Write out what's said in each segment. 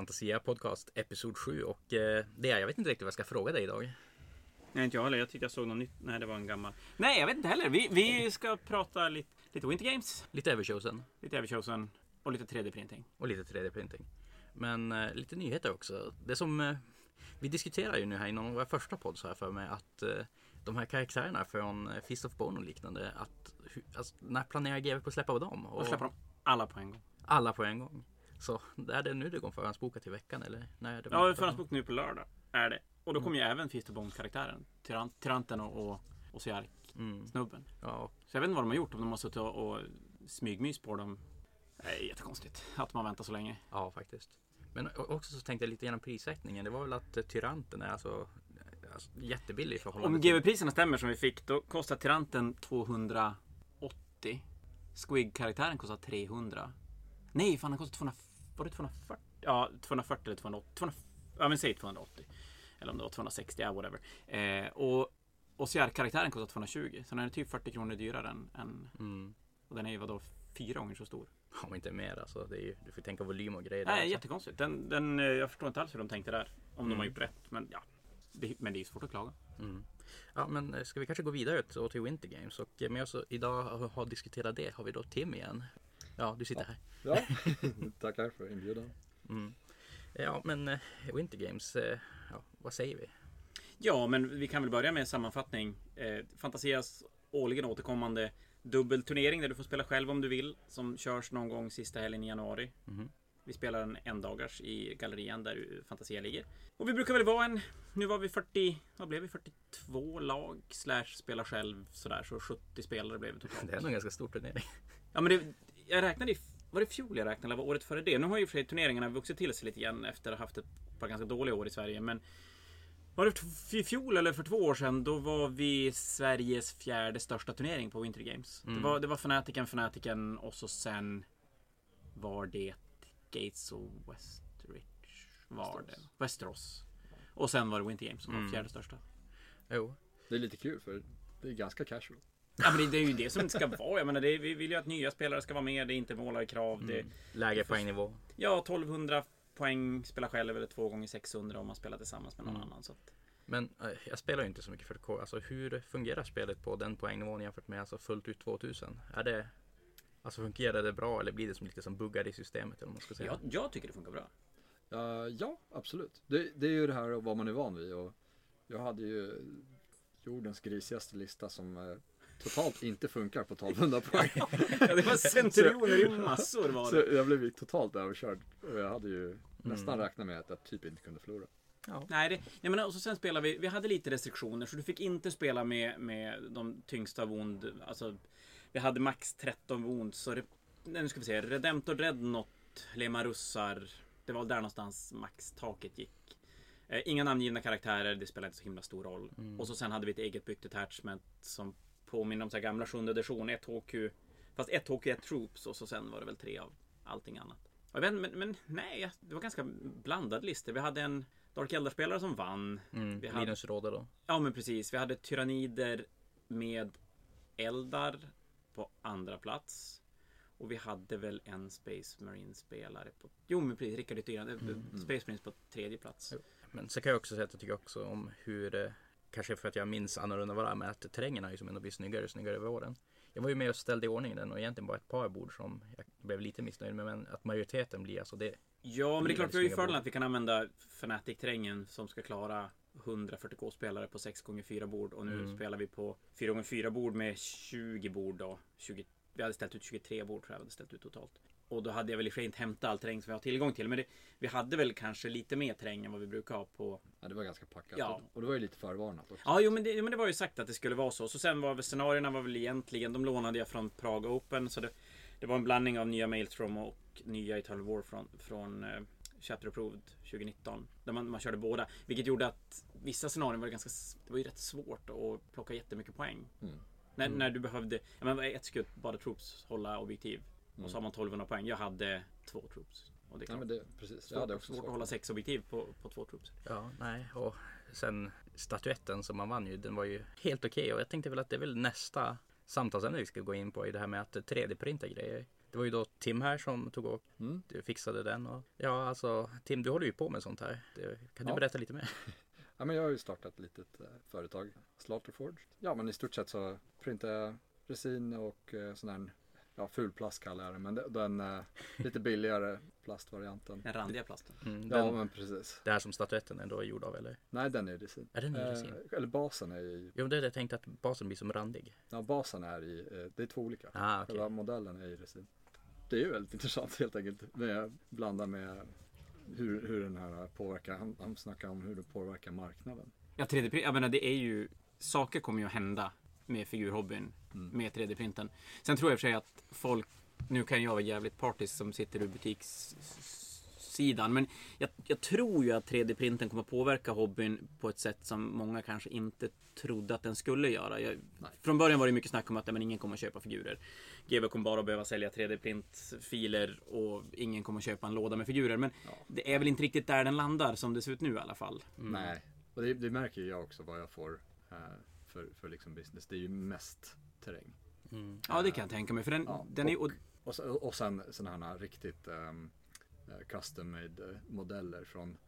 Fantasia Podcast Episod 7 och eh, det är, jag vet inte riktigt vad jag ska fråga dig idag. Nej, inte jag heller. Jag tyckte jag såg något nytt. Nej, det var en gammal. Nej, jag vet inte heller. Vi, vi ska prata lite, lite Winter Games, Lite Everchosen lite Everchosen och lite 3D-printing. och lite 3D-printing. Men eh, lite nyheter också. Det som eh, vi diskuterar ju nu här i någon av våra första pods här för mig att eh, de här karaktärerna från eh, Fist of Bone och liknande att alltså, när planerar GW på att släppa dem? Och släppa dem alla på en gång. alla på en gång. Så är det nu det går förhandsbokat till veckan eller? Är det Ja, förhandsbok nu på lördag är det. Och då kommer ju även Fist of Bones-karaktären. Tyran- Tyranten och, och, och Siark-snubben. Mm. Ja, Så jag vet inte vad de har gjort. Om de har suttit och, och smygmys på dem. Det är jättekonstigt att man väntar så länge. ja, faktiskt. Men också så tänkte jag lite på prissättningen. Det var väl att Tyranten är alltså, alltså jättebillig i förhållande Om GW-priserna stämmer som vi fick, då kostar Tyranten 280. Squig-karaktären kostar 300. Nej, fan den kostar 200, var det 240? Ja, 240 eller 280. 200, ja, men säg 280. Eller om det var 260, ja whatever. Eh, och och karaktären kostar 220. Så den är typ 40 kronor dyrare än, än Mm. och den är ju vadå fyra gånger så stor. Om inte mer alltså. Det är ju, du får tänka volym och grejer. Nej, också. jättekonstigt. Den, den, eh, jag förstår inte alls hur de tänkte där. Om de Mm. har gjort rätt. Men ja, det, men det är ju svårt att klaga. Mm. Ja, men eh, ska vi kanske gå vidare till, Winter Games? Och eh, med oss idag har, har diskuterat det har vi då Tim igen. Ja, du sitter här. Ja, tackar för inbjudan. Mm. Ja, men eh, Winter Games, eh, ja, vad säger vi? Ja, men vi kan väl börja med en sammanfattning. Eh, Fantasias årligen återkommande dubbelturnering där du får spela själv om du vill. Som körs någon gång sista helgen i januari. Mhm. Vi spelar en endagars i gallerian där Fantasia ligger. Och vi brukar väl vara en... Nu var vi 40... Vad blev vi? 42 lag slash spela själv sådär. Så 70 spelare blev det totalt. Det är nog en ganska stor turnering. Ja, men det, jag räknade i... Var det fjol jag räknade eller var året före det? Nu har ju för sig turneringarna vuxit till sig lite grann efter att ha haft ett par ganska dåliga år i Sverige. Men var det i fjol eller för två år sedan? Då var vi Sveriges fjärde största turnering på Winter Games. Mm. Det, var, det var Fanatiken, Fanatiken och så sen var det Gates och Westrich. Var det? Westeros. Och sen var det Winter Games som var Mm. fjärde största. Jo, Det är lite kul för det är ganska casual. Ja, men det, det är ju det som det ska vara. Jag menar, det, vi vill ju att nya spelare ska vara med. Det är inte målarkrav. Det, mm. lägre poängnivå. Ja, 1200 poäng spela själv eller två gånger 600 om man spelar tillsammans med någon Mm. annan. Så att, Men eh, jag spelar ju inte så mycket för K. Alltså hur fungerar spelet på den poängnivån jämfört med alltså fullt ut 2000? Är det Alltså fungerar det bra eller blir det som lite som buggar i systemet eller man ska säga? jag, jag tycker det funkar bra. Uh, ja, absolut. Det, det är ju det här vad man är van vid. Och jag hade ju jordens grisigaste lista som eh, totalt inte funkar på 1200 poäng. Ja, det var centurioner i massor var Så det. jag blev ju totalt överkörd. Och jag hade ju nästan Mm. räknat med att jag typ inte kunde förlora. Ja. Nej, det, jag menar, och så sen spelade vi, vi hade lite restriktioner så du fick inte spela med, med de tyngsta wound. Alltså, vi hade max 13 wounds. Så det, nej, nu ska vi se, Redemptor Dreadnought, Lemarussar. Det var där någonstans max-taket gick. Eh, inga namngivna karaktärer, det spelar inte så himla stor roll. Mm. Och så sen hade vi ett eget byggt attachment som påminner om så gamla sjunde edition, ett HQ. Fast ett HQ, ett troops och så sen var det väl tre av allting annat. Jag vet, men, men nej, det var ganska blandad lista. Vi hade en Dark Eldar-spelare som vann. Mm. Vi hade- Linus råder då. Ja men precis, vi hade Tyrannider med Eldar på andra plats. Och vi hade väl en Space Marine-spelare på... Jo men precis, Rickard Yttergren. Mm. Space Marines på tredje plats. Jo. Men så kan jag också säga att jag tycker också om hur eh, Kanske för att jag minns annorlunda vad det är med att terrängen har ju som ändå blivit snyggare och snyggare över åren. Jag var ju med och ställde i ordning den och egentligen bara ett par bord som jag blev lite missnöjd med. Men att majoriteten blir alltså det. Ja, men det är klart vi har ju fördelen att vi kan använda Fnatic-terrängen som ska klara 140k spelare på 6x4 bord och nu Mm. spelar vi på 4x4 bord med 20 bord då. 20, vi hade ställt ut 23 bord tror jag vi hade ställt ut totalt. Och då hade jag väl i och för sig inte hämtat all terräng som vi har tillgång till. Men det, vi hade väl kanske lite mer terräng än vad vi brukar ha på Ja, det var ganska packat. Ja. Och det var ju lite förvarnat också. Ja, jo, men det, men det var ju sagt att det skulle vara så. Så sen var väl scenarierna var väl egentligen, de lånade jag från Praga Open. Så det, det var en blandning av nya Maelstrom och nya Eternal War från, från uh, Chatter Approved 2019. Där man, man körde båda. Vilket gjorde att vissa scenarier var ganska, det var ju rätt svårt att plocka jättemycket poäng. Mm. När, Mm. när du behövde, ja men ett skutt, bara troops, hålla objektiv. Mm. Och så har man 1200 poäng. Jag hade två troops. Och det är klart. men det, precis. svårt, Jag hade också svårt att hålla sex objektiv på, på två troops. Ja, nej. Och sen statyetten som man vann ju, den var ju helt okej. Och jag tänkte väl att det är väl nästa samtalsämne vi ska gå in på i det här med att 3D-printa grejer. Det var ju då Tim här som tog och Mm. fixade den. Och, ja, alltså Tim, du håller ju på med sånt här. Det, kan du Ja. berätta lite mer? Ja, men jag har ju startat ett litet eh, företag, Slaughterforge. Ja, men i stort sett så printar jag resin och eh, sån här, ja, fulplast kallar jag det, men den eh, lite billigare plastvarianten. Den randiga plasten. Mm, Ja, den, men precis. Det här som statyetten ändå är gjord av eller? Nej, den är resin. Är den i resin? Eh, eller basen är i, Jo, det är det jag tänkte att basen blir som randig. ja, basen är i, eh, det är två olika. Ah, okej. Själva modellen är i resin. Det är ju väldigt intressant helt enkelt. Med, blanda med hur, hur den här påverkar, han, han snackar om hur det påverkar marknaden. Ja, 3D-print, jag menar det är ju, saker kommer ju att hända med figurhobbyn med 3D-printen. Sen tror jag i och för sig att folk, nu kan jag vara jävligt partisk som sitter ur butikssidan, men jag, jag tror ju att 3D-printen kommer påverka hobbyn på ett sätt som många kanske inte trodde att den skulle göra. Jag, från början var det mycket snack om att men, ingen kommer att köpa figurer. GW kommer bara att behöva sälja 3D-printfiler och ingen kommer att köpa en låda med figurer. Men det är väl inte riktigt där den landar som det ser ut nu i alla fall. Nej, och det, det märker jag också vad jag får eh, för, för liksom business. Det är ju mest terräng. Mm. Ja, det kan jag tänka mig. För den, Ja, den är, och, Och, så, och sen sådana här riktigt um, custom made eh, modeller från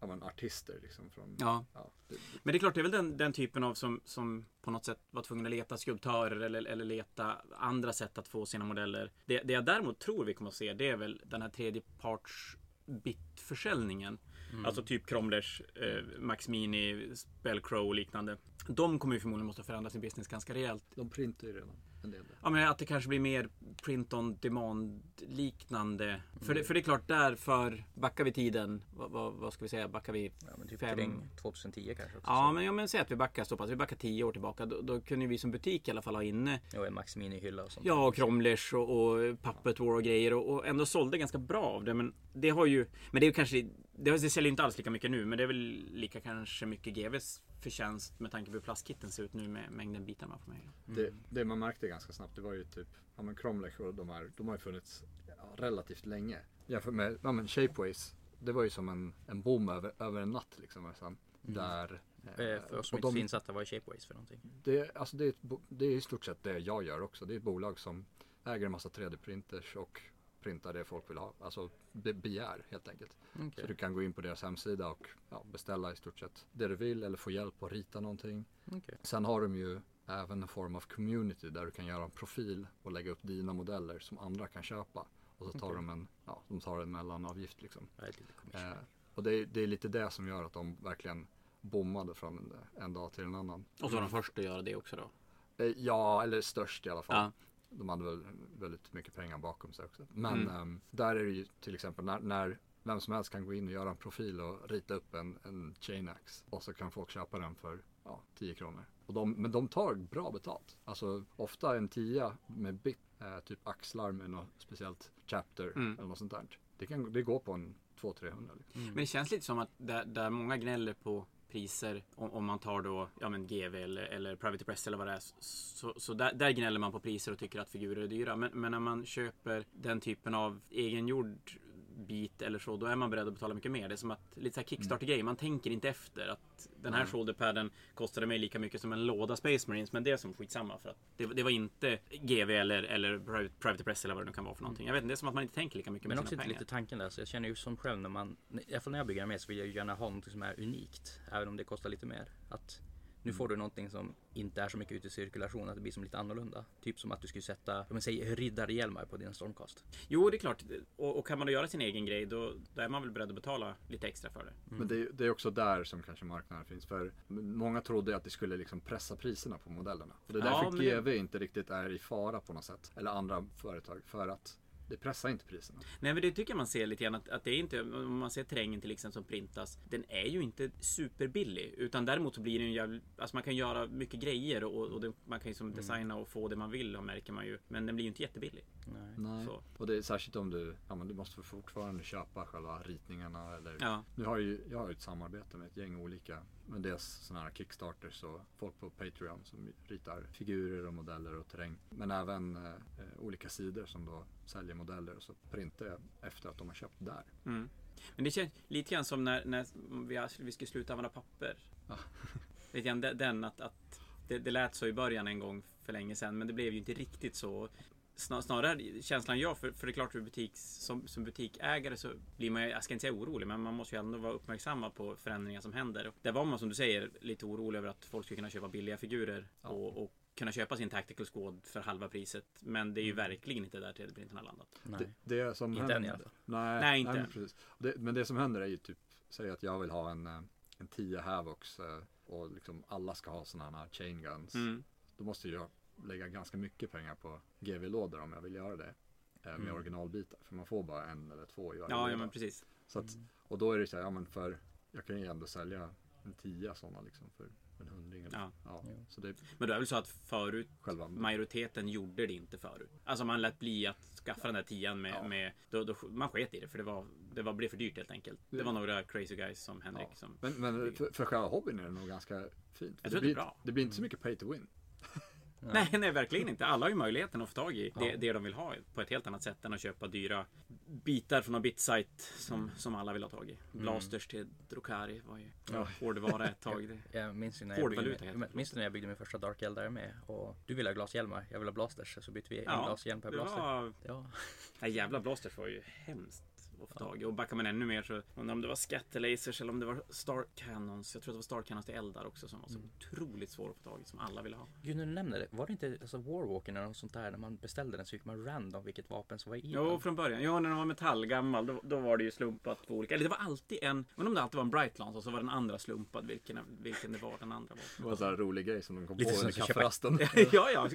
ja, men artister. Liksom, från, ja. ja, det, Men det är klart, det är väl den, den typen av som, som på något sätt var tvungen att leta skulptörer eller, eller leta andra sätt att få sina modeller. Det, det jag däremot tror vi kommer att se, det är väl den här tredjeparts bitförsäljningen. Alltså typ Cromlers, eh, Max Mini, Spellcrow och liknande. De kommer ju förmodligen måste förändra sin business ganska rejält. de printar ju redan en del. Ja men att det kanske blir mer print on demand liknande. För, det, för det är klart där för, backar vi tiden, vad, vad, vad ska vi säga, backar vi Ja, men typ Fem- kring 2010 kanske också. Ja så. men, ja, men säg att vi backar så pass, vi backar tio år tillbaka. Då, då kunde vi som butik i alla fall ha inne Jo, en Max Mini-hylla och sånt. Ja, och Cromlers och, och Puppet War och grejer och, och ändå sålde ganska bra av det. Men det har ju, men det är ju kanske, det, det säljer inte alls lika mycket nu, men det är väl lika kanske mycket GVs förtjänst med tanke på hur plastkitten ser ut nu med mängden bitar man får med. Det, det man märkte ganska snabbt det var ju typ, ja men Cromlech och de här, de har ju funnits relativt länge. Jämfört med, ja men Shapeways, det var ju som en, en boom över, över en natt liksom. Nästan, Där, Eh, För oss som och inte de- är insatta, vad är Shapeways för någonting? det, alltså det, är ett, det är i stort sett det jag gör också. Det är ett bolag som äger en massa 3D-printers och printar det folk vill ha. Alltså be, begär helt enkelt. Okej. Så du kan gå in på deras hemsida och ja, beställa i stort sett det du vill eller få hjälp att rita någonting. Okej. Sen har de ju även en form av community där du kan göra en profil och lägga upp dina modeller som andra kan köpa. Och så tar Okej. de en, ja, de tar en mellanavgift liksom. Eh, och det är, det är lite det som gör att de verkligen bommade från en, en dag till en annan. Och så var de först att göra det också då. Eh, ja, eller störst i alla fall. De hade väl väldigt mycket pengar bakom sig också. Men Mm. ehm, där är det ju till exempel när, när vem som helst kan gå in och göra en profil och rita upp en, en chain axe. Och så kan folk köpa den för ja, 10 kronor. Och de, men de tar bra betalt. Alltså ofta en tia med bit, eh, typ axlar med något speciellt chapter Mm. eller något sånt där. Det, kan, det går på en 200-300 liksom. Men det känns lite som att där, där många gnäller på priser om, om man tar då ja, men GV eller, eller Private Press eller vad det är. Så, så där, där gnäller man på priser och tycker att figurer är dyra. Men, men när man köper den typen av egengjord bit eller så, då är man beredd att betala mycket mer. Det är som att lite så här Kickstarter-grej. Man tänker inte efter att den här Nej. shoulderpaden kostade mig lika mycket som en låda Space Marines. Men det är som skitsamma för att det, det var inte GV eller, eller Private, Press eller vad det nu kan vara för någonting. Jag vet inte, det är som att man inte tänker lika mycket Men med också sina pengar. lite tanken där, så jag känner ju som själv när man, i alla fall när jag bygger armé så vill jag ju gärna ha något som är unikt. Även om det kostar lite mer. Att nu får du någonting som inte är så mycket ute i cirkulation, att det blir som lite annorlunda. Typ som att du skulle sätta, om man säger riddarhjälmar på din stormcast. Jo, det är klart. Och, och kan man då göra sin egen grej, då, då är man väl beredd att betala lite extra för det. Men det, det är också där som kanske marknaden finns. För många trodde att det skulle liksom pressa priserna på modellerna. Och det är Ja, därför men det- GV inte riktigt är i fara på något sätt. Eller andra företag. För att det pressar inte priserna. Nej, men det tycker jag man ser lite grann att, att det är inte, om man ser terrängen till exempel som printas, den är ju inte superbillig. Utan däremot så blir den ju jävligt, alltså man kan göra mycket grejer och, och det, man kan ju som designa och få det man vill, och märker man ju. Men den blir ju inte jättebillig. Nej. Nej. Så. Och det är särskilt om du, ja men du måste fortfarande köpa själva ritningarna eller Ja. Nu har ju, jag har ju ett samarbete med ett gäng olika, men dels sådana här Kickstarters och folk på Patreon som ritar figurer och modeller och terräng. Men även eh, olika sidor som då säljer modeller och så printar jag efter att de har köpt där. Mm. Men det känns lite grann som när, när vi, vi skulle sluta använda papper. Ja. Lite grann den att, att det, det lät så i början en gång för länge sedan, men det blev ju inte riktigt så. Snar, snarare känslan jag, för, för det är klart för butiks, som, som butikägare så blir man, jag ska inte säga orolig, men man måste ju ändå vara uppmärksamma på förändringar som händer. Och Där var man som du säger lite orolig över att folk skulle kunna köpa billiga figurer Ja. och, och kunna köpa sin Tactical Squad för halva priset. Men det är ju verkligen inte där 3D-printen har landat. Nej. Det, det som Inte händer, än i alla fall. Nej, Nej, inte men, än. precis. Det, men det som händer är ju typ, säg att jag vill ha en, eh, en 10 Havocs eh, och liksom alla ska ha sådana här chain guns. Mm. Då måste jag lägga ganska mycket pengar på GV-lådor om jag vill göra det. eh, Med Mm. originalbitar. För man får bara en eller två i varje Ja, låda. ja, men precis. Så att, och då är det så här, ja men för, jag kan ju ändå sälja en 10 sådana liksom för en hundring. Eller, Ja. ja. Så det Men då är det väl så att förut själva majoriteten gjorde det inte förut. Alltså man lät bli att skaffa den där tian med, Ja. med då, då, man sket i det för det var, det var, blev för dyrt helt enkelt. Det var några crazy guys som Henrik Ja. som Men, men för, för själva hobbyn är det nog ganska fint. Jag det, tror det är blir, bra. det blir inte så mycket pay to win. Nej, nej, verkligen inte. Alla har ju möjligheten att få tag i det, Ja. det de vill ha på ett helt annat sätt än att köpa dyra bitar från någon bitsite som, som alla vill ha tag i. Blasters till Drukari var ju Ja. hårdvara ett tag. Det. Jag minns ju när jag, byggde, det. minns när jag byggde min första Dark Eldar med och du ville ha glashjälmar, jag ville ha blasters så bytte vi en Ja, glashjälm per Det blaster. var, Ja. nej, jävla Blasters var ju hemskt att få tag i. Och backar man ännu mer så undrar om det var scatterlasers eller om det var Star Cannons. Jag tror att det var Star Cannons till eldar också som var så otroligt svår att få tag i som alla ville ha. Gud, när du nämner det, var det inte alltså Warwalker eller något sånt där när man beställde den så fick man random vilket vapen som var i Jo, den? från början. Jo, när den var metallgammal då, då var det ju slumpat på olika. Eller det var alltid en, men om det alltid var en Brightlance och så var den andra slumpad vilken, vilken det var den andra var. Det var en sån här rolig grej som de kom Lite på som under att köpa- kafferasten. ja, ja.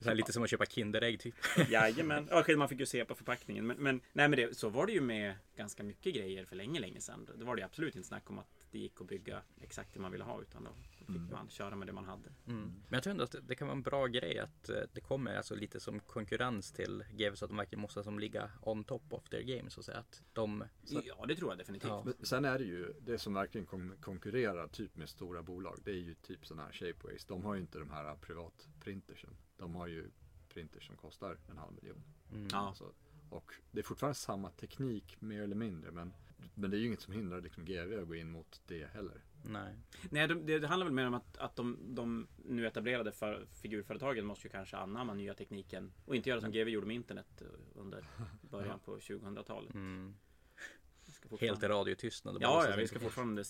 Så här, lite som att köpa Kinderägg typ. Jajamän. Okej, man fick ju se på förpackningen. Men, men, nej, men det, så var det ju med ganska mycket grejer för länge, länge sedan. Det var det absolut inte snack om att det gick att bygga exakt det man ville ha. Utan då fick man köra med det man hade. Mm. Men jag tror ändå att det, kan vara en bra grej att eh, det kommer alltså lite som konkurrens till GW så att de verkligen måste som ligga on top of their games och säga att de Så- Ja, det tror jag definitivt. Ja. Men sen är det ju, det som verkligen kon- konkurrerar typ med stora bolag, det är ju typ sådana här Shapeways. De har ju inte de här privatprintersen. De har ju printers som kostar en halv miljon. mm, Ja. Alltså, och det är fortfarande samma teknik mer eller mindre, men, men det är ju inget som hindrar liksom GV att gå in mot det heller. nej. Nej, det, det, det handlar väl mer om att, att de, de nu etablerade för, figurföretagen måste ju kanske anamma nya tekniken och inte göra som GW gjorde med internet eh, under början på 2000-talet. Mm. Helt i radiotystnad. Ja, ja, vi ska fortfarande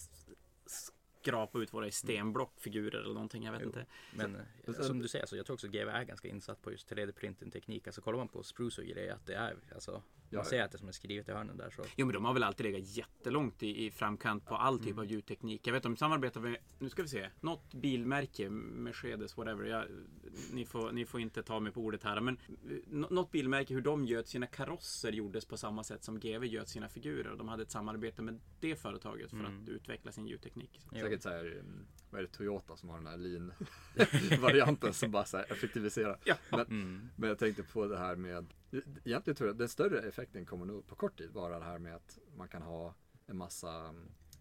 skrapa ut våra stenblockfigurer eller någonting. Jag vet Jo. inte. Men eh, Men sen- som du säger, så jag tror också att GW är ganska insatt på just 3D-printing teknik. Alltså kollar man på Spruce och grejer att det är, alltså Ja, man ser att det som är skrivet i hörnen där så. Jo, men de har väl alltid legat jättelångt i, i framkant på all typ av ljudteknik. Jag vet de samarbetar med, nu ska vi se, något bilmärke, Mercedes, whatever. Jag, ni, får, ni får inte ta mig på ordet här, men eh, nå- något bilmärke, hur de göt sina karosser gjordes på samma sätt som GW göt sina figurer. Och de hade ett samarbete med det företaget för Mm. att utveckla sin ljudteknik. Jo. Säkert så här, mm, vad är det, Toyota som har den här lean-varianten som bara så här effektiviserar. Ja, Men, Mm. men jag tänkte på det här med, egentligen tror jag den större effekten kommer nog på kort tid vara det här med att man kan ha en massa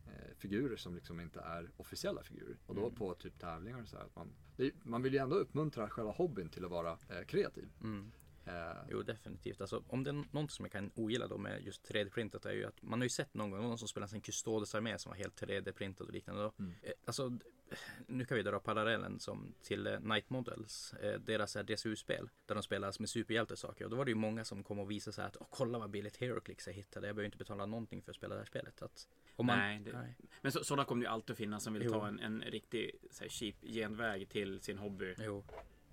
eh, figurer som liksom inte är officiella figurer. Och då Mm. på typ tävlingar och så här. Att man, det, man vill ju ändå uppmuntra själva hobbyn till att vara eh, kreativ. Mm. Eh, Jo, definitivt. Alltså, om det är något som jag kan ogilla då med just 3D-printat är ju att man har ju sett någon gång någon som spelar sin Custodes armé som var helt 3D-printad och liknande. Mm. eh, Alltså, nu kan vi dra parallellen som till eh, Night Models, deras DSU-spel, där de spelar med superhjältesaker. Och då var det ju många som kom och visade sig att Åh, kolla vad billigt HeroClix jag hittade, jag behöver inte betala någonting för att spela det här spelet. Att, man, Nej, det- Men så, sådana kommer ju alltid att finnas som vill Jo. ta en, en riktig så här, cheap genväg till sin hobby. Jo.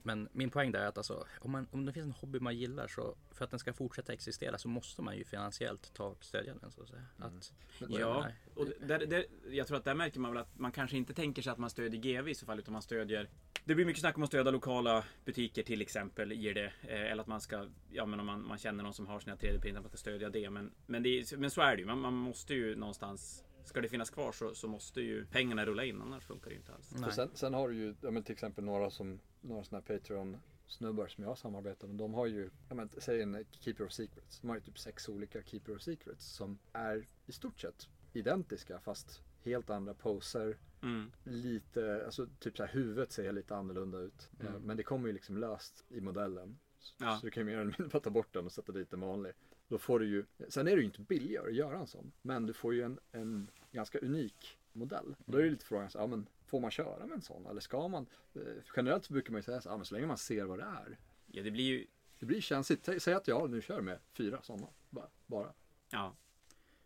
Men min poäng där är att alltså, om, man, om det finns en hobby man gillar så för att den ska fortsätta existera så måste man ju finansiellt ta och stödja den så att säga. Att, Ja, och där, där, jag tror att där märker man väl att man kanske inte tänker sig att man stödjer GV i så fall, utan man stödjer det blir mycket snack om att stödja lokala butiker till exempel, ger det. Eh, eller att man ska, ja men om man, man känner någon som har sina 3D-printar, man ska stödja det. Men, men, det men så är det ju, man, man måste ju någonstans Ska det finnas kvar så, så måste ju pengarna rulla in, annars funkar det ju inte alls. Sen, sen har du ju ja, men till exempel några som några sådana här Patreon snubbar som jag samarbetar med. De har ju, men, säg en Keeper of Secrets. De har ju typ sex olika Keeper of Secrets som är i stort sett identiska fast helt andra poser. Mm. Lite, alltså typ så här huvudet ser lite annorlunda ut. Mm. Eh, Men det kommer ju liksom löst i modellen. Så, Ja. så du kan ju mer eller mindre bara ta bort den och sätta dit en vanlig. Då får du ju, sen är det ju inte billigare att göra en sån. Men du får ju en, en ganska unik modell. Och Då är det lite frågan, så, ja, men får man köra med en sån? Eller ska man? Eh, generellt brukar man ju säga så, ja, men så länge man ser vad det är. Ja, det blir ju Det blir känsligt. Sä- Säg att jag nu kör med fyra sådana. Bara. bara. Ja.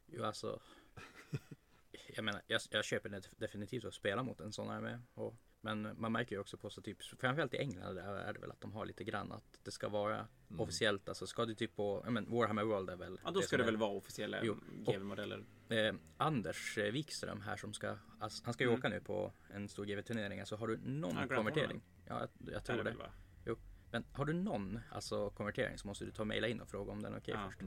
Jo, alltså. Jag menar, jag, jag köper det definitivt att spela mot en sån här med. Och, men man märker ju också på så typ, framförallt i England där är det väl att de har lite grann att det ska vara officiellt. Alltså ska du typ på, ja men Warhammer World är väl. ja, då ska det är- väl vara officiella Jo. GV-modeller. eh, Anders Wikström här som ska, alltså, han ska ju Mm. åka nu på en stor GV-turnering. Alltså har du någon Ja, konvertering? Ja, jag, jag tror Är det. väl, va? Men har du någon alltså konvertering så måste du ta och mejla in och fråga om den är okej Ja. först.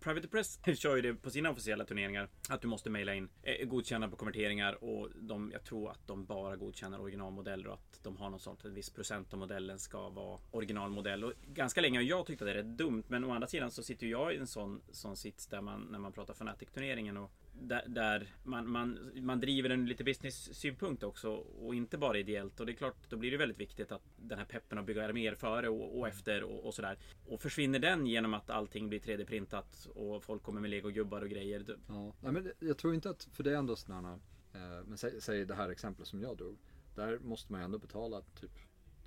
Private Press kör ju det på sina officiella turneringar. Att du måste mejla in eh, godkänna på konverteringar och de, jag tror att de bara godkänner originalmodeller och att de har något sånt. En viss procent av modellen ska vara originalmodell. Och ganska länge har jag tyckt att det är rätt dumt. Men å andra sidan så sitter jag i en sån, sån sits där man när man pratar Fnatic-turneringen och där, där man, man, man driver en lite business-synpunkt också och inte bara ideellt. Och det är klart, då blir det väldigt viktigt att den här peppen att bygga arméer före och, och efter och, och sådär. Och försvinner den genom att allting blir 3D-printat och folk kommer med legogubbar och grejer. Ja, nej, men jag tror inte att, för det är ändå sådana, eh, men säg, säg det här exemplet som jag drog. Där måste man ändå betala typ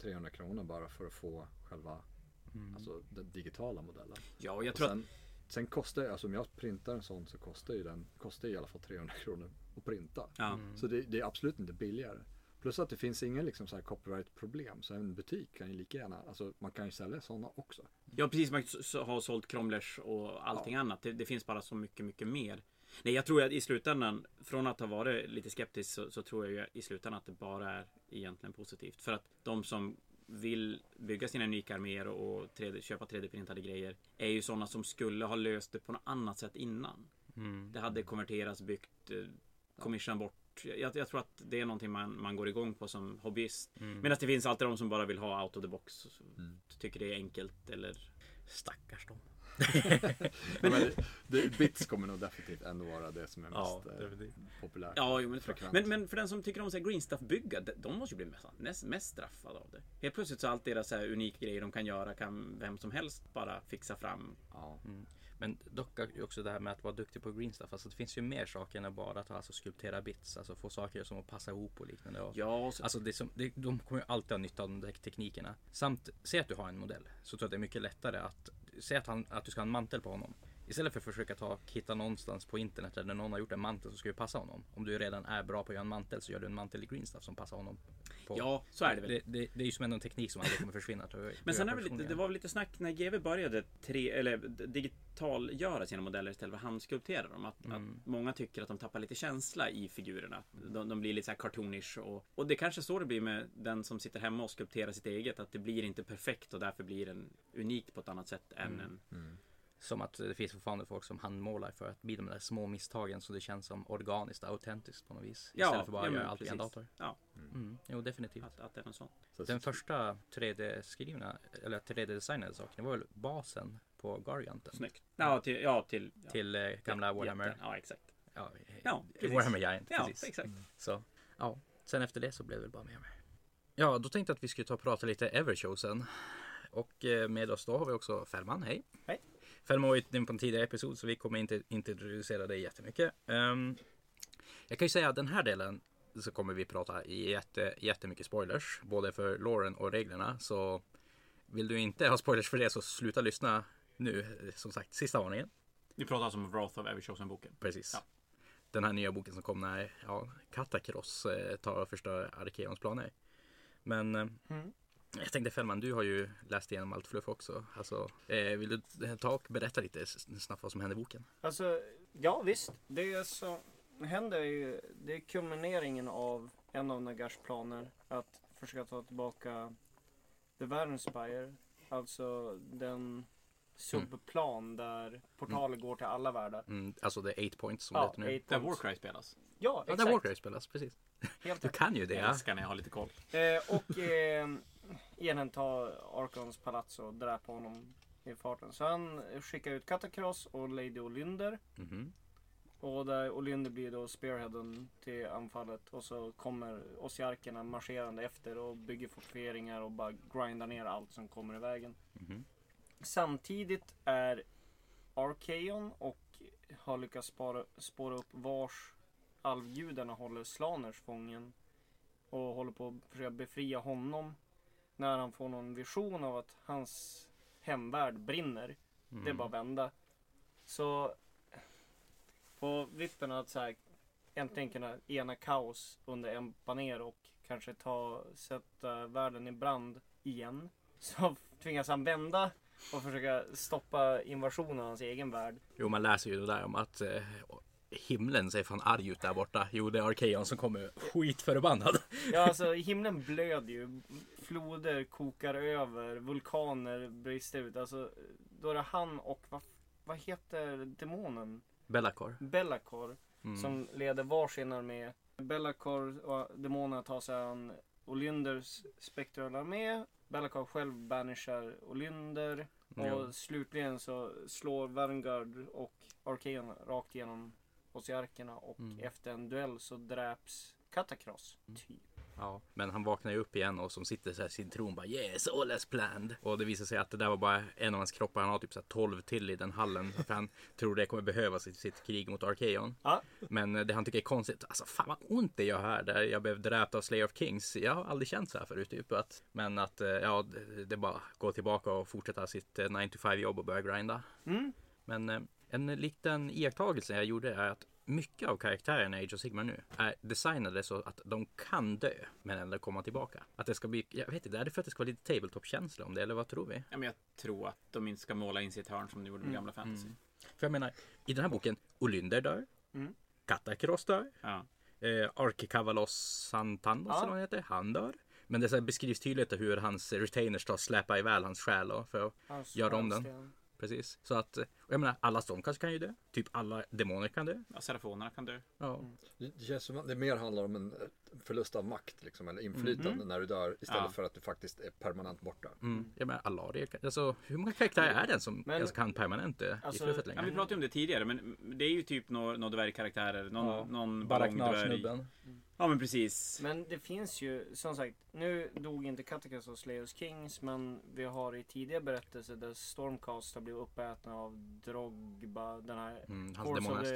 300 kronor bara för att få själva, alltså den digitala modellen. Ja, och jag Och tror att sen, kostar alltså om jag printar en sån så kostar ju den, kostar i alla fall 300 kronor att printa. Ja. Så det, det är absolut inte billigare. Plus att det finns ingen liksom så här copyright-problem. Så en butik kan ju lika gärna, alltså man kan ju sälja sådana också. Ja, precis. Man har sålt Cromlers och allting annat. Det, det finns bara så mycket, mycket mer. Nej, jag tror att i slutändan, från att ha varit lite skeptisk så, så tror jag ju i slutändan att det bara är egentligen positivt. För att de som vill bygga sina unika arméer och 3D, köpa 3D-printade grejer är ju sådana som skulle ha löst det på något annat sätt innan. Mm. Det hade konverterats, byggt, eh, commission bort. Jag, jag tror att det är någonting man, man går igång på som hobbyist. Mm. Medan det finns alltid de som bara vill ha out of the box. Mm. Tycker det är enkelt eller Stackars dem. Men det, det, bits kommer nog definitivt ändå vara det som är Ja, mest eh, definitivt. populärt. Ja, jo, men, men, men för den som tycker om så här green stuff bygga, de, de måste ju bli mest, mest, mest straffade av det. Helt plötsligt så allt deras så här unika grejer de kan göra kan vem som helst bara fixa fram. Ja. Men dock också det här med att vara duktig på green stuff. Alltså det finns ju mer saker än bara att alltså, skulptera bits. Alltså få saker som att passa ihop och liknande. Och, Ja, så, Alltså det som, det, de kommer ju alltid ha nytta av de där teknikerna. Samt, säg att du har en modell. Så tror jag att det är mycket lättare att, säg att, han, att du ska ha en mantel på honom. Istället för att försöka ta, hitta någonstans på internet där någon har gjort en mantel som ska ju passa honom. Om du redan är bra på att göra en mantel så gör du en mantel i green stuff som passar honom. På. ja, så är det väl. Det, det, det är ju som ändå en teknik som aldrig kommer försvinna. tror jag. Men sen Jag är det, lite, det var väl lite snack när GW började tre, eller digitalgöra sina modeller istället för att handskulptera dem. Att, Mm. att många tycker att de tappar lite känsla i figurerna. De, de blir lite så här cartoonish. Och, och det kanske så det blir med den som sitter hemma och skulpterar sitt eget. Att det blir inte perfekt och därför blir den unikt på ett annat sätt än Mm. en Som att det finns fortfarande folk som handmålar för att bli de där små misstagen så det känns som organiskt och autentiskt på något vis. Ja, Istället för bara ja, att göra allt i en dator. Ja, Mm. Jo, definitivt. att, att det är något sånt. Så- Den första 3D-skrivna, eller 3D-designade saken, det var väl basen på Garganten. Snyggt. Ja, till, ja, till ja, Till eh, gamla Warhammer. Ja, exakt. Ja, Ja, precis. Warhammer Giant. Ja, precis. exakt. Så, ja. Sen efter det så blev det väl bara mer och mer. Ja, då tänkte jag att vi skulle ta och prata lite Everchosen. Och eh, med oss då har vi också Fällman, hej. Hej. Fällman var ju med på en tidigare episod så vi kommer inte introducera dig jättemycket. Um, jag kan ju säga att den här delen så kommer vi prata i jätte, jättemycket spoilers. Både för Lauren och reglerna. Så vill du inte ha spoilers för det så sluta lyssna nu. Som sagt, sista varningen. Vi pratar alltså om Wrath of Everchosen-boken. Precis. Ja. Den här nya boken som kom när ja, Katakross eh, tar och förstör Arkeons planer. Men eh, Mm. Jag tänkte Fällman, du har ju läst igenom allt fluff också. Alltså, eh, vill du ta och berätta lite snabbt vad som händer i boken? Alltså, ja visst. Det som händer är ju, det är kulmineringen av en av Nagars planer att försöka ta tillbaka The Varenspire. Alltså den subplan där portaler går till alla världar. Mm, alltså det är 8 points som Ja, det heter nu. eight Där. Warcry spelas. Ja, Ja, exakt. där Warcry spelas, precis. Helt Du kan ju det. Jag Ja. älskar när jag har lite koll. Eh, och eh, enheten tar Arkons palats och dräper honom i farten. Så han skickar ut Katakross och Lady Olynder. Mhm. Och där Olynder blir då spearheaden till anfallet. Och så kommer ossiarkerna marscherande efter och bygger fortifieringar och bara grindar ner allt som kommer i vägen. Mhm. Samtidigt är Arkeon och har lyckats spara, spåra upp vars alvgudarna håller Slaners fången. Och håller på att försöka befria honom. När han får någon vision av att hans hemvärld brinner. Det är Mm. bara att vända. Så på vippen att så här, äntligen kunna ena kaos under en baner och kanske ta, sätta världen i brand igen. Så tvingas han vända och försöka stoppa invasionen av hans egen värld. Jo, man läser ju det där om att eh, himlen ser fan arg ut där borta. Jo, det är Arkeon som kommer skitförbannad. Ja, alltså himlen blöder ju. Floder kokar över, vulkaner brister ut. Alltså, då är det han och vad, vad heter demonen? Bellacor. Bellacor. Mm. Som leder varsin armé. Bellacor och demonerna tar sig an Olynders spektrala armé. Bellacor själv banishar Olynder. Och Jo. slutligen så slår Vanguard och Arkeon rakt igenom Osiarkerna och Mm. efter en duell så dräps Katakross. Typ. Ja, men han vaknar ju upp igen och som sitter så här i sin tron bara yes, all as planned. Och det visar sig att det där var bara en av hans kroppar. Han har typ så här 12 till i den hallen. För han tror det kommer behövas i sitt krig mot Arkeon. Ja. Men eh, det han tycker är konstigt, alltså fan vad ont det gör här. Där jag blev dräpt av Slayer of Kings. Jag har aldrig känt så här förut. Typ. Att, men att eh, ja, det, bara gå tillbaka och fortsätta sitt eh, 9 to 5 jobb och börja grinda. Mm. Men eh, en liten iakttagelse jag gjorde är att mycket av karaktärerna i Age of Sigmar nu är designade så att de kan dö men ändå komma tillbaka. Att det ska bli, jag vet inte, är det för att det ska vara lite tabletop-känsla om det eller vad tror vi? Ja, men jag tror att de inte ska måla in sitt hörn som de gjorde med gamla fantasy. För jag menar, i den här boken, Olynder dör, Mm. Katakros dör, Ja. eh, Arkekavalos Santandos Ja. eller vad han heter, han dör. Men det så beskrivs tydligt hur hans retainers tar och släpar iväl hans själ för att Hans Gör om den. Precis. Så att, och jag menar, alla Stormcast kan ju dö. Typ alla demoner kan dö. ja Serafonerna kan dö. Ja. Det det känns som att det mer handlar om en förlust av makt liksom, eller inflytande när du dör istället Ja. för att du faktiskt är permanent borta. Mm. Jag menar, Alaria, alltså hur många karaktärer är det som Men- alltså, kan permanent dö Alltså, i Ja, längre? vi pratade om det tidigare, men det är ju typ några dvärgkaraktärer. Någon, Ja. någon ballongdvärg. Ja, men precis. Men det finns ju, som sagt, nu dog inte Katakros och Slayers Kings, men vi har i tidigare berättelser där Stormcast har blivit uppätna av Drogba, den här Mm, hans demonhäst.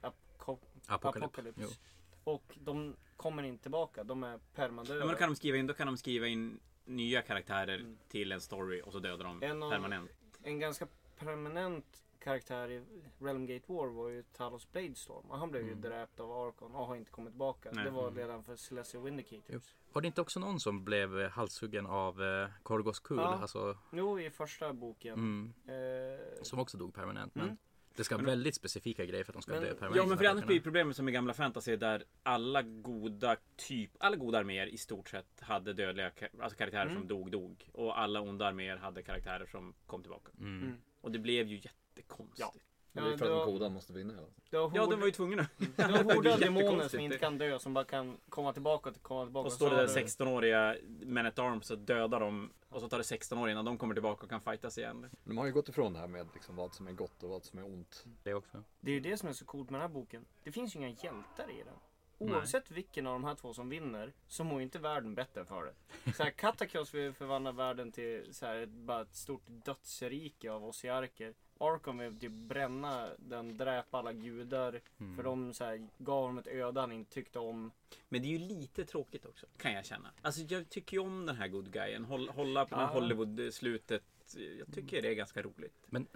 Apocalypse. Apocalypse. Och de kommer inte tillbaka, de är permadöda. Ja, men då kan de skriva in, då kan de skriva in nya karaktärer Mm. till en story och så dödar de En av- permanent. En ganska permanent karaktär i Realmgate War var ju Talos Bladestorm. Och han blev ju Mm. dräpt av Arkon och har inte kommit tillbaka. Nej. Det var Mm. redan för Celestial Vindicators. Var det inte också någon som blev eh, halshuggen av eh, Korgos Kul? Ja. Alltså, Jo, i första boken. mm, Eh, som också dog permanent. Men Mm. Det ska Men- väldigt specifika grejer för att de ska Men- dö permanent. Ja men för annars blir problemet som i gamla fantasy där alla goda typ, alla goda arméer i stort sett hade dödliga, alltså karaktärer Mm. som dog, dog. Och alla onda arméer hade karaktärer som kom tillbaka. Mm. Mm. Och det blev ju jättekonstigt. Ja. Men det är Ja, för att de goda måste vinna hela Ja, hord- de var ju tvungna. du har horder av Det är demoner jättekonstigt. som inte kan dö, som bara kan komma tillbaka och komma tillbaka. Och står det där du- 16-åriga Men at Arms och dödar dem. Och så tar det 16 år innan de kommer tillbaka och kan fightas igen. De har ju gått ifrån det här med liksom vad som är gott och vad som är ont. Det också. Det är ju det som är så coolt med den här boken. Det finns ju inga hjältar i den. Oavsett vilken av de här två som vinner så mår ju inte världen bättre för det. Så här, Katakros vill förvandla världen till så här, ett, bara ett stort dödsrike av ossiarker. Arkon vill typ bränna den, dräpa alla gudar. Mm. För de så här, gav honom ett öde han inte tyckte om. Men det är ju lite tråkigt också. Kan jag känna. Alltså jag tycker ju om den här good guyen. Håll, hålla på här Ja. Hollywood-slutet. Jag tycker det är ganska roligt. Men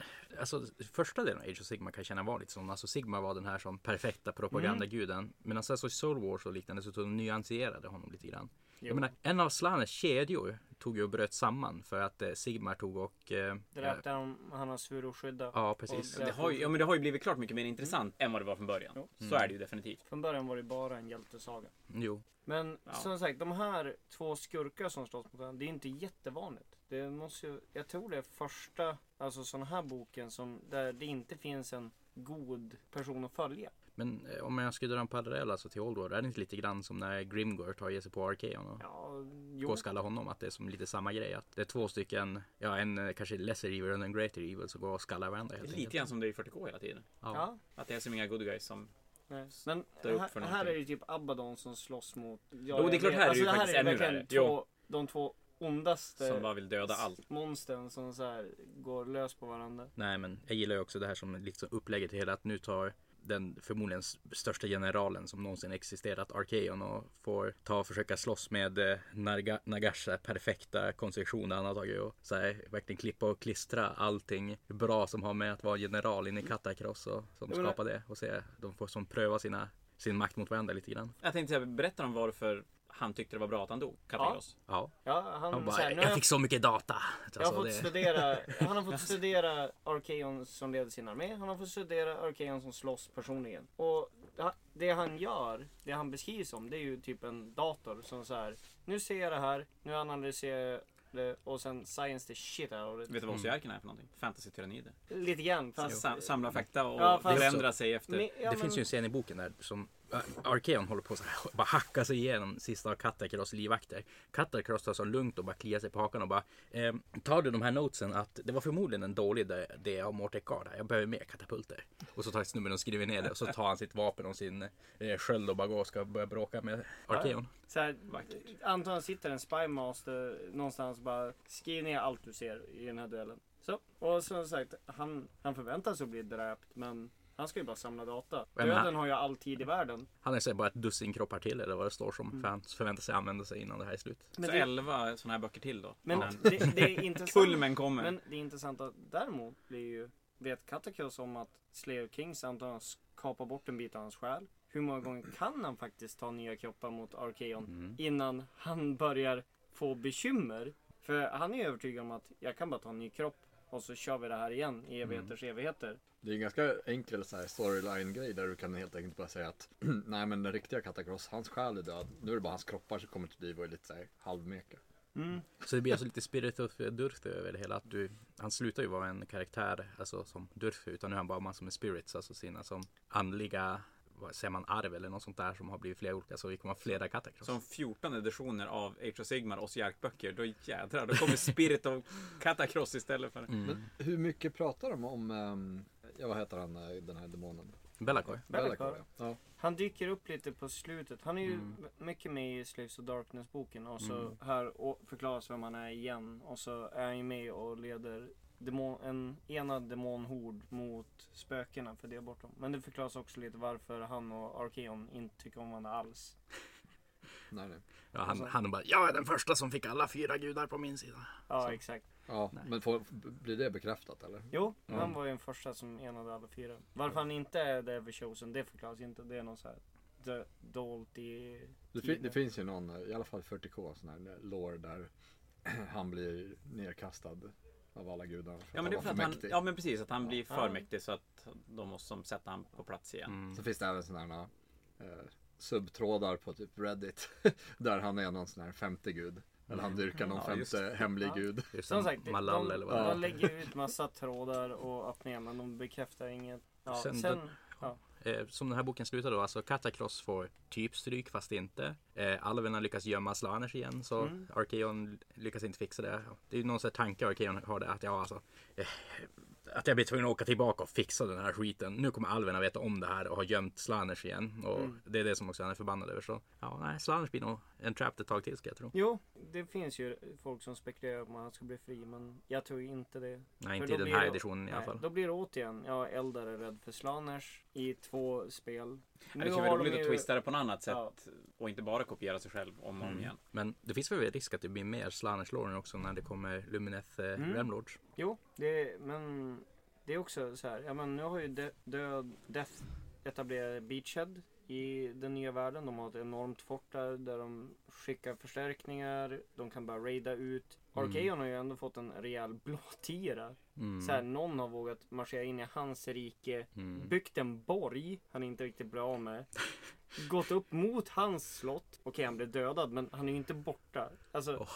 alltså första delen av Age of Sigma kan jag känna var lite sån. Alltså Sigma var den här som perfekta propagandaguden. Men sen så i Soul Wars och liknande så nyanserade honom lite grann. Jo. Jag menar, en av Slanes kedjor tog ju och bröt samman för att eh, Sigmar tog och... Eh, Dräpte han, han har svur och skydda. ja, precis. Och- Det har, ju, ja, men det har ju blivit klart mycket mer intressant än vad det var från början. Jo. Så är det ju definitivt. Från början var det bara en hjältesaga. Jo. Men Ja. som sagt, de här två skurkar som slåss mot varandra, det är inte jättevanligt. Det måste ju, jag tror det är första, alltså sån här boken som, där det inte finns en god person att följa. Men eh, om jag skulle dra en parallell alltså till Old World, är det inte lite grann som när Grimgor tar ge sig på Arkeon och Ja, går jo. och skallar honom? Att det är som lite samma grej. Att det är två stycken, ja en eh, kanske lesser evil och en greater evil som går och skallar varandra helt Lite enkelt. grann som det är i 40K hela tiden. Ja. Ja, Att det är som inga good guys som... nej. Men Står upp här, för här någonting. är det typ Abaddon som slåss mot... Ja, Jo, det är klart, här är alltså, det ju faktiskt ännu verkligen värre. Två, de två ondaste Som bara vill döda allt. monstren som så här går lös på varandra. Nej men jag gillar ju också det här som liksom upplägget till hela att nu tar den förmodligen största generalen som någonsin existerat, Arkeon, och får ta och försöka slåss med eh, Naga, Nagash så här perfekta konstruktion. Han har tagit och så här, verkligen klippa och klistra allting bra som har med att vara general in i Katakross och som skapar det. Och se, de får som pröva sina, sin makt mot varandra lite grann. Jag tänkte berätta om varför han tyckte det var bra att han dog. Katakross. Ja, Ja, han, han bara, så här, jag jag, fick så mycket data. jag har Alltså, fått det- studera, han har fått studera Arkeon som leder sin armé. Han har fått studera Arkeon som slåss personligen. Och det han gör, det han beskrivs som, det är ju typ en dator som så här. Nu ser jag det här, nu analyserar jag det och sen science the shit out of it. Vet du vad Ossiarkerna är för någonting? Fantasy-tyrannider. Lite grann. Fast, Sam, samla fakta och Ja, fast- förändra sig efter. Men- ja, det men- finns ju en scen i boken där som Arkeon håller på att bara hacka sig igenom sista av Katakross livvakter. Katakross tar så lugnt och bara kliar sig på hakan och bara eh, Tar du de här notesen att det var förmodligen en dålig idé det av Mortekar där. Jag behöver mer katapulter. Och så tar snubben och skriver ner det och så tar han sitt vapen och sin eh, sköld och bara går och ska börja bråka med Arkeon. Så här, antagligen sitter en spymaster någonstans och bara skriv ner allt du ser i den här duellen. Så, och som sagt, han, han förväntar sig att bli dräpt men han ska ju bara samla data. Men Döden han- har ju all tid i världen. Han är så här bara ett dussin kroppar till eller vad det står som fans förväntar sig använda sig innan det här är slut. Så Men det, 11 sådana här böcker till då. men När det, det är intressant. Kulmen kommer. Men det intressanta däremot blir ju, vet Katakos om att Slayer Kings antagligen kapar bort en bit av hans själ? Hur många gånger kan han faktiskt ta nya kroppar mot Arkeon Mm. innan han börjar få bekymmer? För han är övertygad om att jag kan bara ta en ny kropp och så kör vi det här igen i evigheters evigheter. Det är en ganska enkel storyline-grej där du kan helt enkelt bara säga att nej men den riktiga Katakross, hans själ är död. Nu är det bara hans kroppar som kommer till liv och är lite så här halvmeka. Mm. Så det blir alltså lite Spirit of Durth över det hela. Att du, han slutar ju vara en karaktär alltså, som Durth utan nu är han bara massor med spirits, alltså sina som andliga, säger man, arv eller något sånt där som har blivit flera olika. Så vi kommer ha flera Katakross. Som 14 editioner av Age of Sigmar och böcker då jädrar, då kommer Spirit of Katakross istället för... Mm. Men hur mycket pratar de om, ehm, ja vad heter han, eh, den här demonen? Bellacore. Bellacore. Ja. Han dyker upp lite på slutet. Han är ju Mm. mycket med i Slaves of Darkness boken och så Mm. här förklaras vem han är igen. Och så är han ju med och leder demon, en enad demonhord mot spökena för det bortom. Men det förklaras också lite varför han och Arkeon inte tycker om varandra alls. Nej, nej. Ja, han, Alltså- han bara, jag är den första som fick alla fyra gudar på min sida. Ja, Så. exakt. Ja, Nej. men får, blir det bekräftat eller? Jo, Ja. han var ju den första som enade alla fyra. Varför han inte är The Ever Chosen, det förklaras inte. Det är någon så här dolt i Det, fin- det finns ju någon, i alla fall 40k, sån här lore där han blir nerkastad av alla gudarna. för Ja men det är för att han, mäktig. ja men precis, att han blir för Ja. mäktig så att de måste som sätta han på plats igen. Mm. Så finns det även sådana här eh, subtrådar på typ Reddit. där han är någon sån här femte gud. Eller han dyrkar någon Ja, just femte hemlig Ja. gud. Just Som sagt, de, Malal de, eller vad de, det är. lägger ut massa trådar och öppningar men de bekräftar inget. Ja, Sen sen, den- ja. Eh, som den här boken slutar då, alltså Katakross får typ stryk fast inte. Eh, alverna lyckas gömma Slaners igen så Mm. Arkeon lyckas inte fixa det. Det är ju någon sån tanke Arkeon har det att ja alltså eh, att jag blir tvungen att åka tillbaka och fixa den här skiten. Nu kommer alverna veta om det här och har gömt Slaners igen. Och Mm. det är det som också han är förbannad över. Så ja, nej, Slaners blir nog en trapped ett tag till ska jag tro. Jo, det finns ju folk som spekulerar om att han ska bli fri men jag tror inte det. Nej, För inte i den här det- editionen i alla Nej, fall. Då blir det återigen, ja Eldar är rädd för Slaners i två spel. det kan vara roligt att twista det på något annat sätt Ja. och inte bara kopiera sig själv om och om Mm. igen. Men det finns väl risk att det blir mer Slaners lore också när det kommer Lumineth eh, Mm. Remlords. Jo, det, men det är också så här. Ja, men nu har ju de, död, Death etablerat Beachhead i den nya världen. De har ett enormt fort där, där de skickar förstärkningar. De kan bara raida ut. Mm. Arkeon har ju ändå fått en rejäl blåtira. Mm. Så här, någon har vågat marschera in i hans rike. Mm. Byggt en borg han inte riktigt bra med. Gått upp mot hans slott. Okej, han blev dödad, men han är ju inte borta. Alltså, Åh,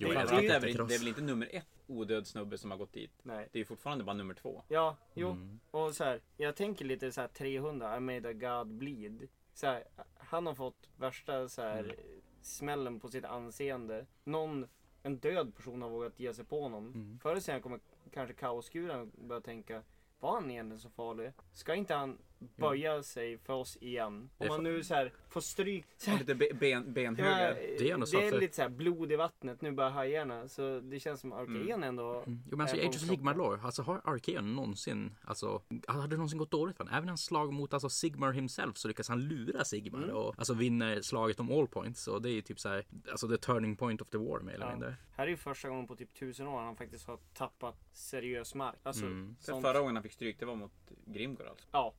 Jo, Det- jag Framförallt älskar är väl, det är väl inte nummer ett odöd snubbe som har gått dit. nej. Det är ju fortfarande bara nummer två. Ja, jo. Mm. Och så här, jag tänker lite så här 300, I made a God bleed. Så här, han har fått värsta så här, Mm. smällen på sitt anseende. Någon, en död person har vågat ge sig på honom. Mm. Förr eller senare kommer kanske kaosguren börja tänka, var han egentligen så farlig? Ska inte han böja sig för oss igen. Om man nu så här får stryk. Så här, Lite be- ben, benhögar. Det är det är lite så här blod i vattnet nu bara hajarna. Så det känns som Arkean ändå. Mm. Jo men alltså Age of. Sigmar lore, alltså har Arkeon någonsin, alltså hade det någonsin gått dåligt för honom? Även hans slag mot alltså Sigmar himself så lyckas han lura Sigmar Mm. och alltså vinner slaget om all points och det är ju typ så här, alltså the turning point of the war mer eller Ja. mindre. Här är ju första gången på typ tusen år han faktiskt har tappat seriös mark. Alltså, Mm. Förra gången han fick stryk det var mot Grimgor alltså. Ja,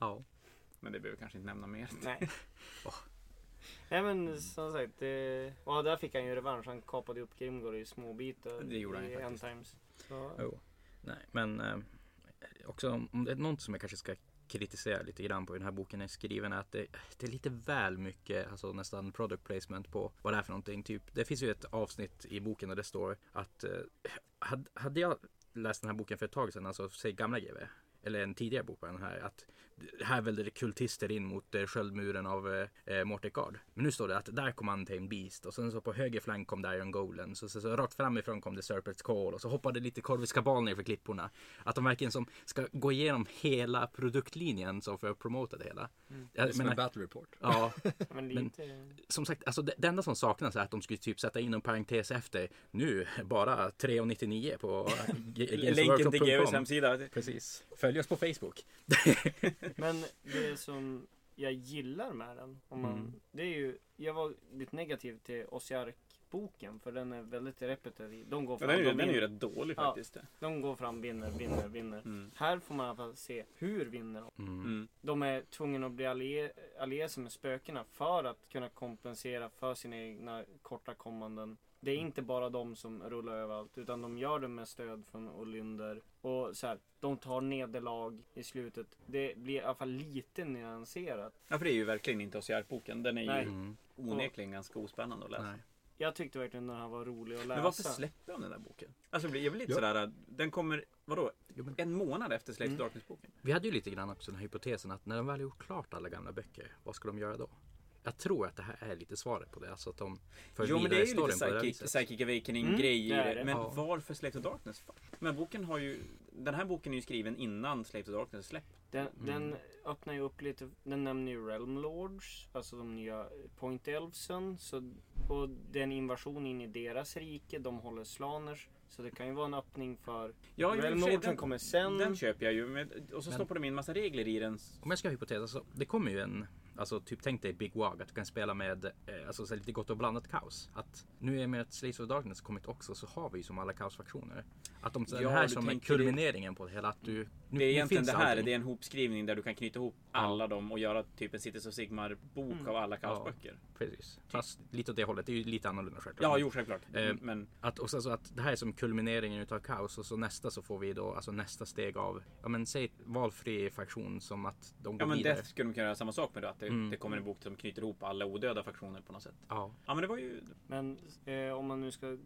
Ja. Men det behöver vi kanske inte nämna mer. nej. Åh. Nej men som sagt, det... och där fick han ju revansch. Han kapade upp Grimgor i små bitar. Det gjorde han ju faktiskt. Endtimes. Så, Jo. Nej, men eh, också om, det är något som jag kanske ska kritisera lite grann på hur den här boken är skriven är att det, det är lite väl mycket, alltså nästan product placement på vad det är för någonting. Typ, det finns ju ett avsnitt i boken där det står att eh, hade, jag läst den här boken för ett tag sedan, alltså säg gamla GW, eller en tidigare bok på den här, att här välde det kultister in mot eh, sköldmuren av eh, eh, Mortegard. Men nu står det att där kom Untamed Beast och sen så på höger flank kom Diron Golem. Så, så, så rakt framifrån kom det Serpent's Call och så hoppade lite korviska bal ner för klipporna. Att de verkligen som ska gå igenom hela produktlinjen så för att promota det hela. Mm. Jag Som en battle report. ja, men lite... som sagt, alltså det, det enda som saknas är att de skulle typ sätta in en parentes efter. Nu bara 3,99 på Länken till GWs hemsida. Precis. Följ oss på Facebook. Men det som jag gillar med den. Om man, Mm. Det är ju, jag var lite negativ till Osiark-boken. För den är väldigt repetitiv. De går Ja, fram, den, är, ju- de, den är ju rätt dålig Ja. faktiskt. de går fram, vinner, vinner, vinner. Mm. Här får man i alla fall se hur vinner de. Mm. Mm. De är tvungna att bli allie- alliera sig med spökena för att kunna kompensera för sina egna korta kommanden. Det är inte bara de som rullar överallt utan de gör det med stöd från Olynder. Och så här, de tar nederlag i slutet. Det blir i alla fall lite nyanserat. Ja, för det är ju verkligen inte Osiark-boken. Den är Nej. ju Mm. onekligen ganska ospännande att läsa. Nej. Jag tyckte verkligen den här var rolig att läsa. Men varför släppte de den där boken? Alltså jag blir lite Ja. sådär, den kommer, vadå? En månad efter Slaves Mm. Darkness-boken? Vi hade ju lite grann också den här hypotesen att när de väl gjort klart alla gamla böcker, vad ska de göra då? Jag tror att det här är lite svaret på det. Alltså att de för Jo men det är ju lite psychic, psychic awakening Mm, det. Men Ja. varför Slaves of Darkness? Men boken har ju, den här boken är ju skriven innan Slaves of Darkness är släppt. Den, Mm. den öppnar ju upp lite, den nämner ju Realm Lords, alltså de nya Point Elfsen. Så, och det är en invasion in i deras rike, de håller slaners. Så det kan ju vara en öppning för Ja, Realm för sig, Lordsen kommer sen. Den köper jag ju. Med, och så Men- stoppar de in massa regler i den. Om jag ska ha hypotes, alltså, det kommer ju en, alltså typ tänk dig Big Wag, att du kan spela med eh, alltså, så här lite gott och blandat kaos. Att nu är med att Slaves of Darkness kommit också så har vi ju som alla kaosfaktioner. Att de, Ja, här du som är kulmineringen på det hela, att du... Nu, Det är egentligen det här, allting. det är en hopskrivning där du kan knyta ihop alla dem och göra typ en Cities of Sigmar bok Mm. av alla kaosböcker. Precis. Fast lite åt det hållet, det är ju lite annorlunda självklart. Ja, jo självklart. Eh, Men Att, och så att det här är som kulmineringen utav kaos och så nästa så får vi då alltså nästa steg av, ja men säg valfri faktion som att de går Ja men vidare. Death skulle de kunna göra samma sak med då. Att det, Mm. det kommer en bok som knyter ihop alla odöda faktioner på något sätt. Ja. Ja men det var ju... Men eh, om man nu ska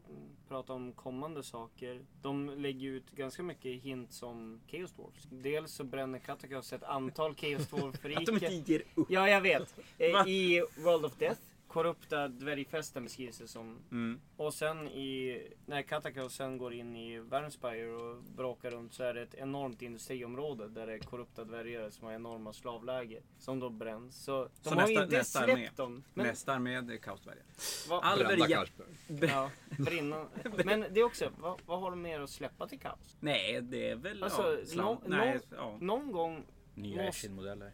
prata om kommande saker. De lägger ut ganska mycket hints om Chaos Dwarfs. Dels så bränner Katakos ett antal Chaos Att de inte ger upp. Ja, jag vet. Eh? I World of Death. Korrupta dvärgfästen beskrivs det som. Mm. Och sen i, när Katakos sen går in i Värmspire och brakar runt så är det ett enormt industriområde där det är korrupta dvärgar som har enorma slavläger. Som då bränns. Så de Så har nästa- inte nästa armé. dem. Men, Nästa med är kaosdvärgar. Karlsberg. Ja, brinna. Men det är också, vad, vad har de mer att släppa till kaos? Nej, det är väl... Alltså, ja, Nej, nå- ja. Någon gång, Nya Måste- Eshin-modeller.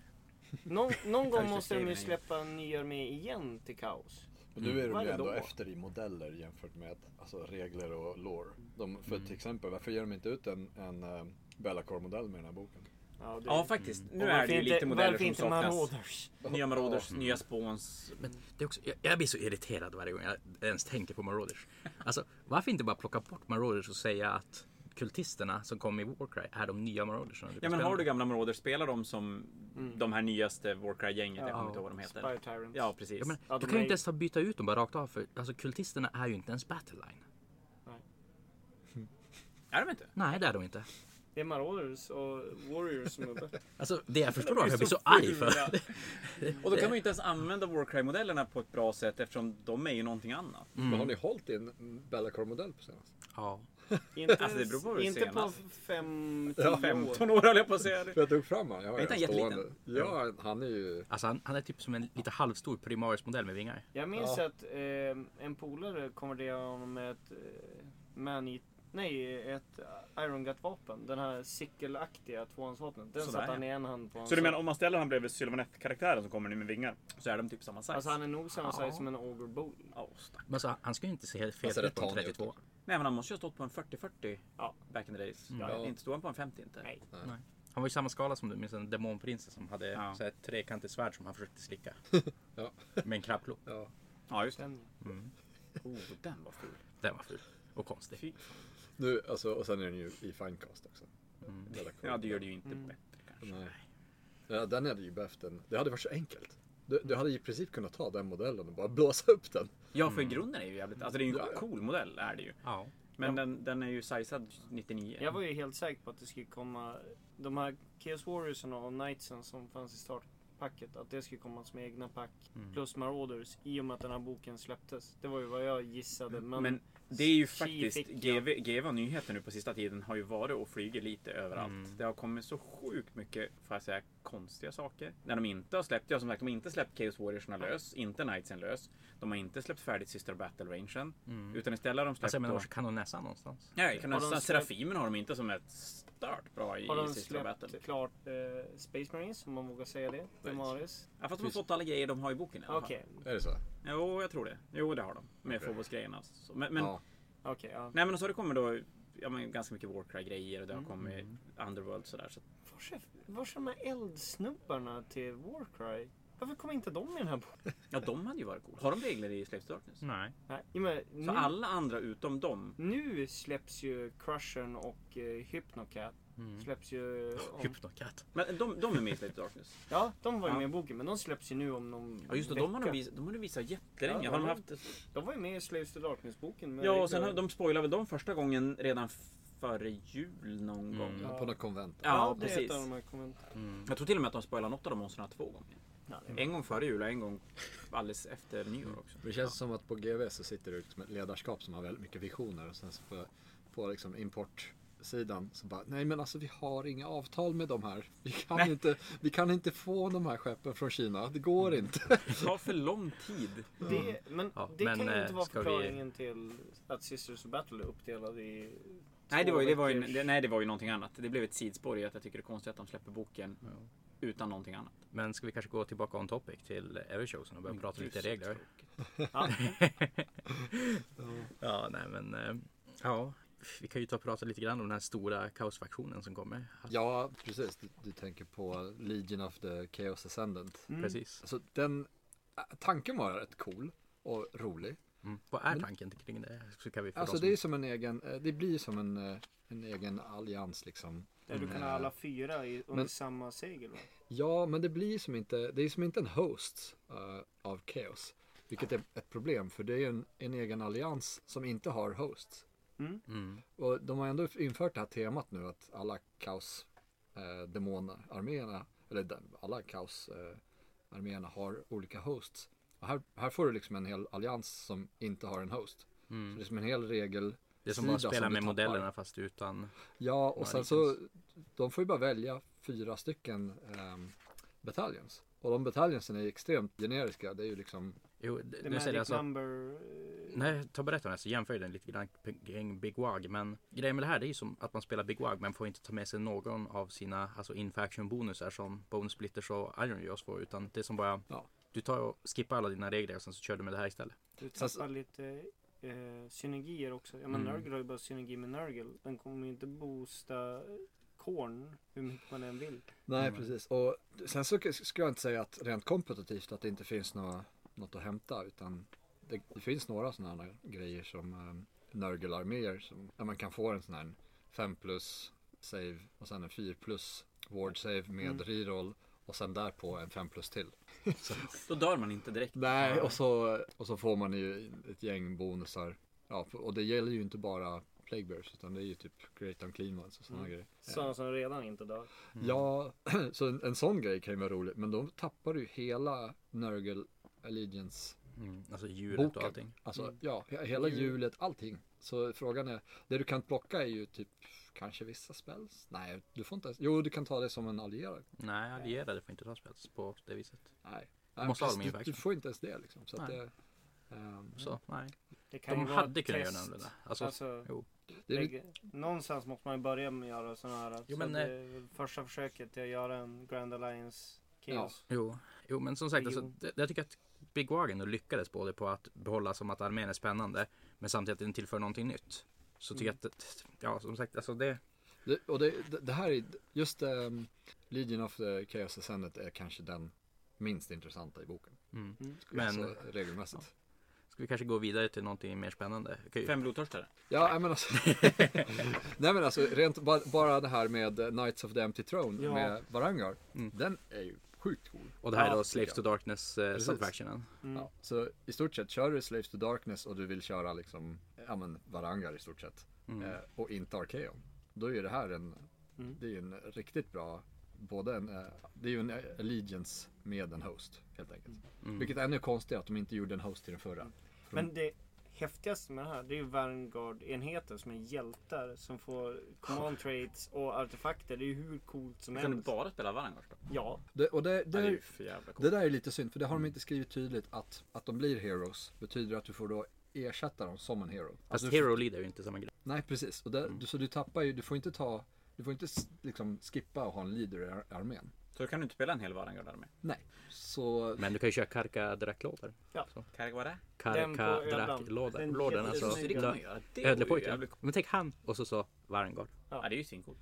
Någon, någon gång måste de ju släppa en ny armé igen till kaos. Och nu är de ju ändå dag. efter i modeller jämfört med alltså, regler och lore. De, för Mm. till exempel, varför ger de inte ut en, en uh, Bellacore-modell med den här boken? Ja, det, ja faktiskt. Nu Och är det ju lite modeller som inte saknas. Marauders? Nya Marauders, Mm. nya spawns. Men det är också, jag, jag blir så irriterad varje gång jag ens tänker på Marauders. Alltså, varför inte bara plocka bort Marauders och säga att kultisterna som kom i Warcry är de nya Marauders? Ja men har du gamla Marauders, spela dem som Mm. de här nyaste Warcry-gänget. Jag Ja. kommer inte ihåg vad de heter. Spire Tyrants. Ja, precis. Ja, men, Ja, du de kan ju är- inte ens ta byta ut dem bara rakt av för alltså, kultisterna är ju inte ens battleline. Är de inte? Nej, det är de inte. Det är Marauders och Warriors som är bättre. Alltså, det jag förstår De är varför jag blir så arg för. Och då kan man ju inte ens använda Warcry-modellerna på ett bra sätt eftersom de är ju någonting annat. Mm. Men har ni hållit i en Bellacore-modell på senaste? Ja. Inte, Alltså, det beror på hur inte på senast. fem, Ja, tio år. 15 år höll jag på att säga. För jag tog fram han. Jag har Är inte han jätteliten? Ja, han är ju... Alltså han, han är typ som en lite halvstor Primaris-modell med vingar. Jag minns Ja. att eh, en polare konverterade honom med ett eh, Nej, ett Iron Gut-vapen. Den här sickelaktiga tvåhandsvapnet. Den Sådär, satte han ja. i en hand på Så du menar om man ställer han bredvid Sylvanette-karaktären som kommer nu med vingar så är de typ samma size? Alltså han är nog samma Ja. size som en Ogre. Ja, stack. Men så, han ska ju inte se helt fel Alltså, ut det på en tar ni 32. upp. Nej men han måste ju ha stått på en 40-40 Ja. back in the days. Mm. Ja. Inte stod han på en 50 inte? Nej. Han var i samma skala som du minns en demonprinsen som hade Ja. så här ett trekantigt svärd som han försökte slicka. Ja. Med en krabbklo. Ja. Ja just det. Den, Mm. Oh, den var ful. Den var ful. Och konstig. Fy. Nu, alltså, och sen är den ju i finecast också. Mm. Ja det gör det ju inte Mm. bättre kanske. Nej. Ja, den hade ju behövt en... Det hade varit så enkelt. Du, du hade i princip kunnat ta den modellen och bara blåsa upp den. Ja för i grunden är ju jävligt, alltså det är ju en Ja, ja. cool modell är det ju. Ja. Men Ja. den, den är ju sizad 99. jag var ju helt säker på att det skulle komma de här Chaos Warriorsen och Knightsen som fanns i startpacket. Att det skulle komma som egna pack. Mm. Plus Marauders i och med att den här boken släpptes. Det var ju vad jag gissade. Men, Men det är ju faktiskt. GV, GV nyheter nu på sista tiden har ju varit och flyger lite överallt. Mm. Det har kommit så sjukt mycket, får jag säga, konstiga saker. När de inte har släppt, ja som sagt, de har inte släppt Chaos Warriorserna lös, inte Knightsen lös. De har inte släppt färdigt Sister Battle Rangen. Mm. Utan istället har de släppt Alltså jag menar, då- var kan de näsa någonstans? Jag kan Har de nästan, släppt- Serafimen har de inte som ett start bra i har de Sister Battle. släppt klart eh, Space Marines om man vågar säga det? Demaris? Ja, fast de har fått alla grejer de har i boken i alla fall. Okej, Är det så? Jo, jag tror det. Jo, det har de. Med Okej. Phobos-grejerna. Så- Men, men, ja. okej. ja. nej, men så har det kommit då ja, men ganska mycket Warcry-grejer och det har Mm. kommit Underworld sådär. Så Vars är, de här eldsnubbarna till Warcry? Varför kom inte de i den här boken? Ja, de hade ju varit coola. Har de regler i Slaves Darkness? Nej. Nej, och med, Så nu, alla andra utom dem. nu släpps ju Crushern och eh, Hypnocat. Mm. Släpps ju om, Hypnocat. Men de, de är med i Slaves to Darkness. Ja, de var ju Ja. med i boken. Men de släpps ju nu om någon Ja, just det. De har de de har de visat jättelänge. Ja, har de de- haft... De var ju med i Slaves to Darkness-boken. med Ja, och sen har de spoilade väl dem första gången redan före jul någon Mm. gång. ja. På något konvent. Ja, Ja, det är precis. ett av de här kommentarer. Mm. Jag tror till och med att de spoilade något av de monstren två gånger. Ja, är- En gång före jul och en gång alldeles efter nyår också. Det känns som att på GV så sitter det liksom ett ledarskap som har väldigt mycket visioner och sen så på, på liksom importsidan så bara nej men alltså vi har inga avtal med de här. Vi kan, Nej. inte, vi kan inte få de här skeppen från Kina. Det går Mm. inte. Det tar för lång tid. Det, men Ja, det men, kan ju eh, inte vara ska vi- förklaringen till att Sisters of Battle är uppdelad i Nej det, var ju, det, var ju, nej, det var ju någonting annat. Det blev ett sidospår i att jag tycker det är konstigt att de släpper boken utan någonting annat. Men ska vi kanske gå tillbaka on topic till Evershowsen och börja prata lite regler? Ja, Ja, nej men eh, ja, vi kan ju ta och prata lite grann om den här stora kaosfaktionen som kommer. Ja precis, du, du tänker på Legion of the Chaos Ascendant. mm. Precis. Alltså den äh, tanken var rätt cool och rolig. Mm. Vad är Men- tanken kring det? Så kan vi Alltså de det är som... en egen, eh, det blir som en, eh, en egen allians liksom. Där du kan ha alla fyra i, under men- samma segel va? Ja, men det blir som inte, det är som inte en host eh, av Chaos. Vilket är ett problem för det är en, en egen allians som inte har hosts. Mm. Mm. Och de har ändå infört det här temat nu att alla kaos eh, eller alla kaos eh, har olika hosts. Och här, här får du liksom en hel allians som inte har en host. Så Mm. det är som en hel regel. Det är som att spela med modellerna fast utan... Ja, och sen så, de får ju bara välja fyra stycken um, battalions. Och de bataljonsen är extremt generiska. Det är ju liksom, Jo, The det, det Magic säger alltså... Number... eh, Nej, ta berätta det så jämför jag den lite grann kring Big Wag. Men grejen med det här det är ju som att man spelar Big Wag men får inte ta med sig någon av sina alltså infaction bonusar som Bone Splitters och Iron Jaws får. Utan det är som bara Ja. du tar och skippar alla dina regler och sen så kör du med det här istället. Du tappar lite eh, synergier också. Ja men Mm. Nurgle har ju bara synergi med Nurgle. Den kommer ju inte boosta Korn hur mycket man än vill. nej Mm. precis. Och sen så ska jag inte säga att rent kompetitivt att det inte finns något, något att hämta. Utan det, det finns några sådana här grejer som um, Nurgle-arméer. Som, där man kan få en sån här 5 plus save och sen en 4 plus ward save med Mm. reroll. Och sen därpå en 5 plus till. Då dör man inte direkt. Nej, och så, och så får man ju ett gäng bonusar. Ja, och det gäller ju inte bara Plague Bears utan det är ju typ Great Unclean Ones och sådana Mm. grejer. Sådana som redan inte dör. Ja, så en, en sån grej kan ju vara rolig. Men då tappar du ju hela Nurgle Allegiance Mm. Alltså djuret boken. och allting. Alltså Mm. ja, he- hela hjulet, allting. Så frågan är, det du kan plocka är ju typ kanske vissa spells. Nej, du får inte jo du kan ta det som en allierad. Nej, allierade får inte ta spels på det viset. Nej. Du måste ha dem du, du får inte ens det liksom. Så att Nej. det, ehm, Så nej. Det kan De ju hade kunnat göra det test. annorlunda. Alltså, Alltså, jo. det är någonstans måste man ju börja med att göra sådana här. Jo, så men, det är väl första försöket till att göra en Grand Alliance Chaos. Jo, jo men som sagt, alltså, det, jag tycker att Big Wagon lyckades både på att behålla som att armén är spännande, men samtidigt att den tillför någonting nytt. Så tycker jag att, ja som sagt, alltså det, det, och det, det, här är, just um, Legion of the Chaos Ascendant är kanske den minst intressanta i boken. mm. Men, Men- alltså, regelmässigt. Ska vi kanske gå vidare till någonting mer spännande? Okej. Fem blodtörstare. Ja, men alltså. nej men alltså, rent bara, bara det här med Knights of the Empty Throne Ja. med Varangar. Mm. Den är ju sjukt cool. Och det här är då Slaves to. Darkness eh, subfactionen. Mm. Ja, så i stort sett, kör du Slaves to Darkness och du vill köra liksom, ja men Varangar i stort sett. Mm. Eh, och inte Arkeon. Då är det här en, Mm. det är en riktigt bra, både en, eh, det är ju en Allegiance med en host helt enkelt. Mm. Vilket är ännu konstigare att de inte gjorde en host till den förra. Men det häftigaste med det här det är ju Vanguard-enheter som är hjältar som får command traits och artefakter. Det är ju hur coolt som Kan du helst. bara spela Varangars då? Ja, Det, och det, det är det, ju för jävla coolt. det där är lite synd, för det har de inte skrivit tydligt att, att de blir heroes. Betyder att du får då ersätta dem som en hero. Fast Alltså, Hero Leader är ju inte samma grej. Nej precis, och det, du, så du tappar ju, du får inte ta, du får inte liksom skippa och ha en leader i ar- armén. Så då kan du inte spela en hel Varangard med. Nej, så Men du kan ju köra Karka Draklådor. På Karka ödlan. Draklådor. Den Lådan jätte- alltså. Ödlepojken. Men tänk han och så så Varangard. Ja, det är ju svincoolt.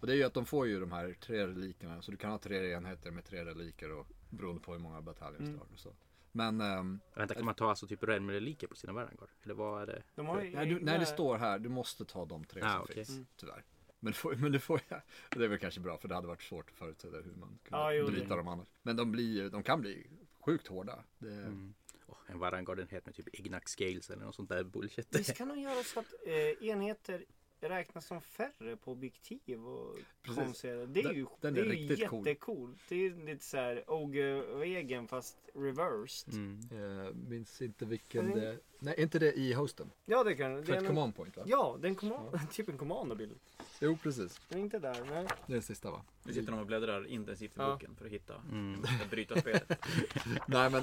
och det är ju att de får ju de här tre relikerna, så du kan ha tre enheter med tre reliker och beroende på hur många bataljer Mm. du har och så. Men, ehm, Vänta, kan man ta alltså typ reliker på sina Varangard? Eller vad är det? de har ju nej, du, nej det står här, du måste ta de tre Ah, som okej. finns, Mm. tyvärr. Men, du får, men du får, ja, det är väl kanske bra för det hade varit svårt att förutse hur man kunde Ja, jo, bryta det- dem annars. Men de blir de kan bli sjukt hårda. Det, Mm. Åh, en Varangard-enhet med typ Ignax Scales eller något sånt där bullshit. Visst kan de göra så att eh, enheter räknas som färre på objektiv och konserter. Det är ju, Den- den det är är ju cool. jättecoolt. Det är lite så här Ogre-regeln fast reversed. Mm. eh, minns inte vilken Men- det, nej är inte det i hosten? Ja det kan För det. ett är command point va? Ja, det är en command, typ en commandobild. Jo precis, är inte där. Nej. det är den sista va? Nu sitter de och bläddrar intensivt i Ja. boken för att hitta, Mm. för att bryta spelet. Nej men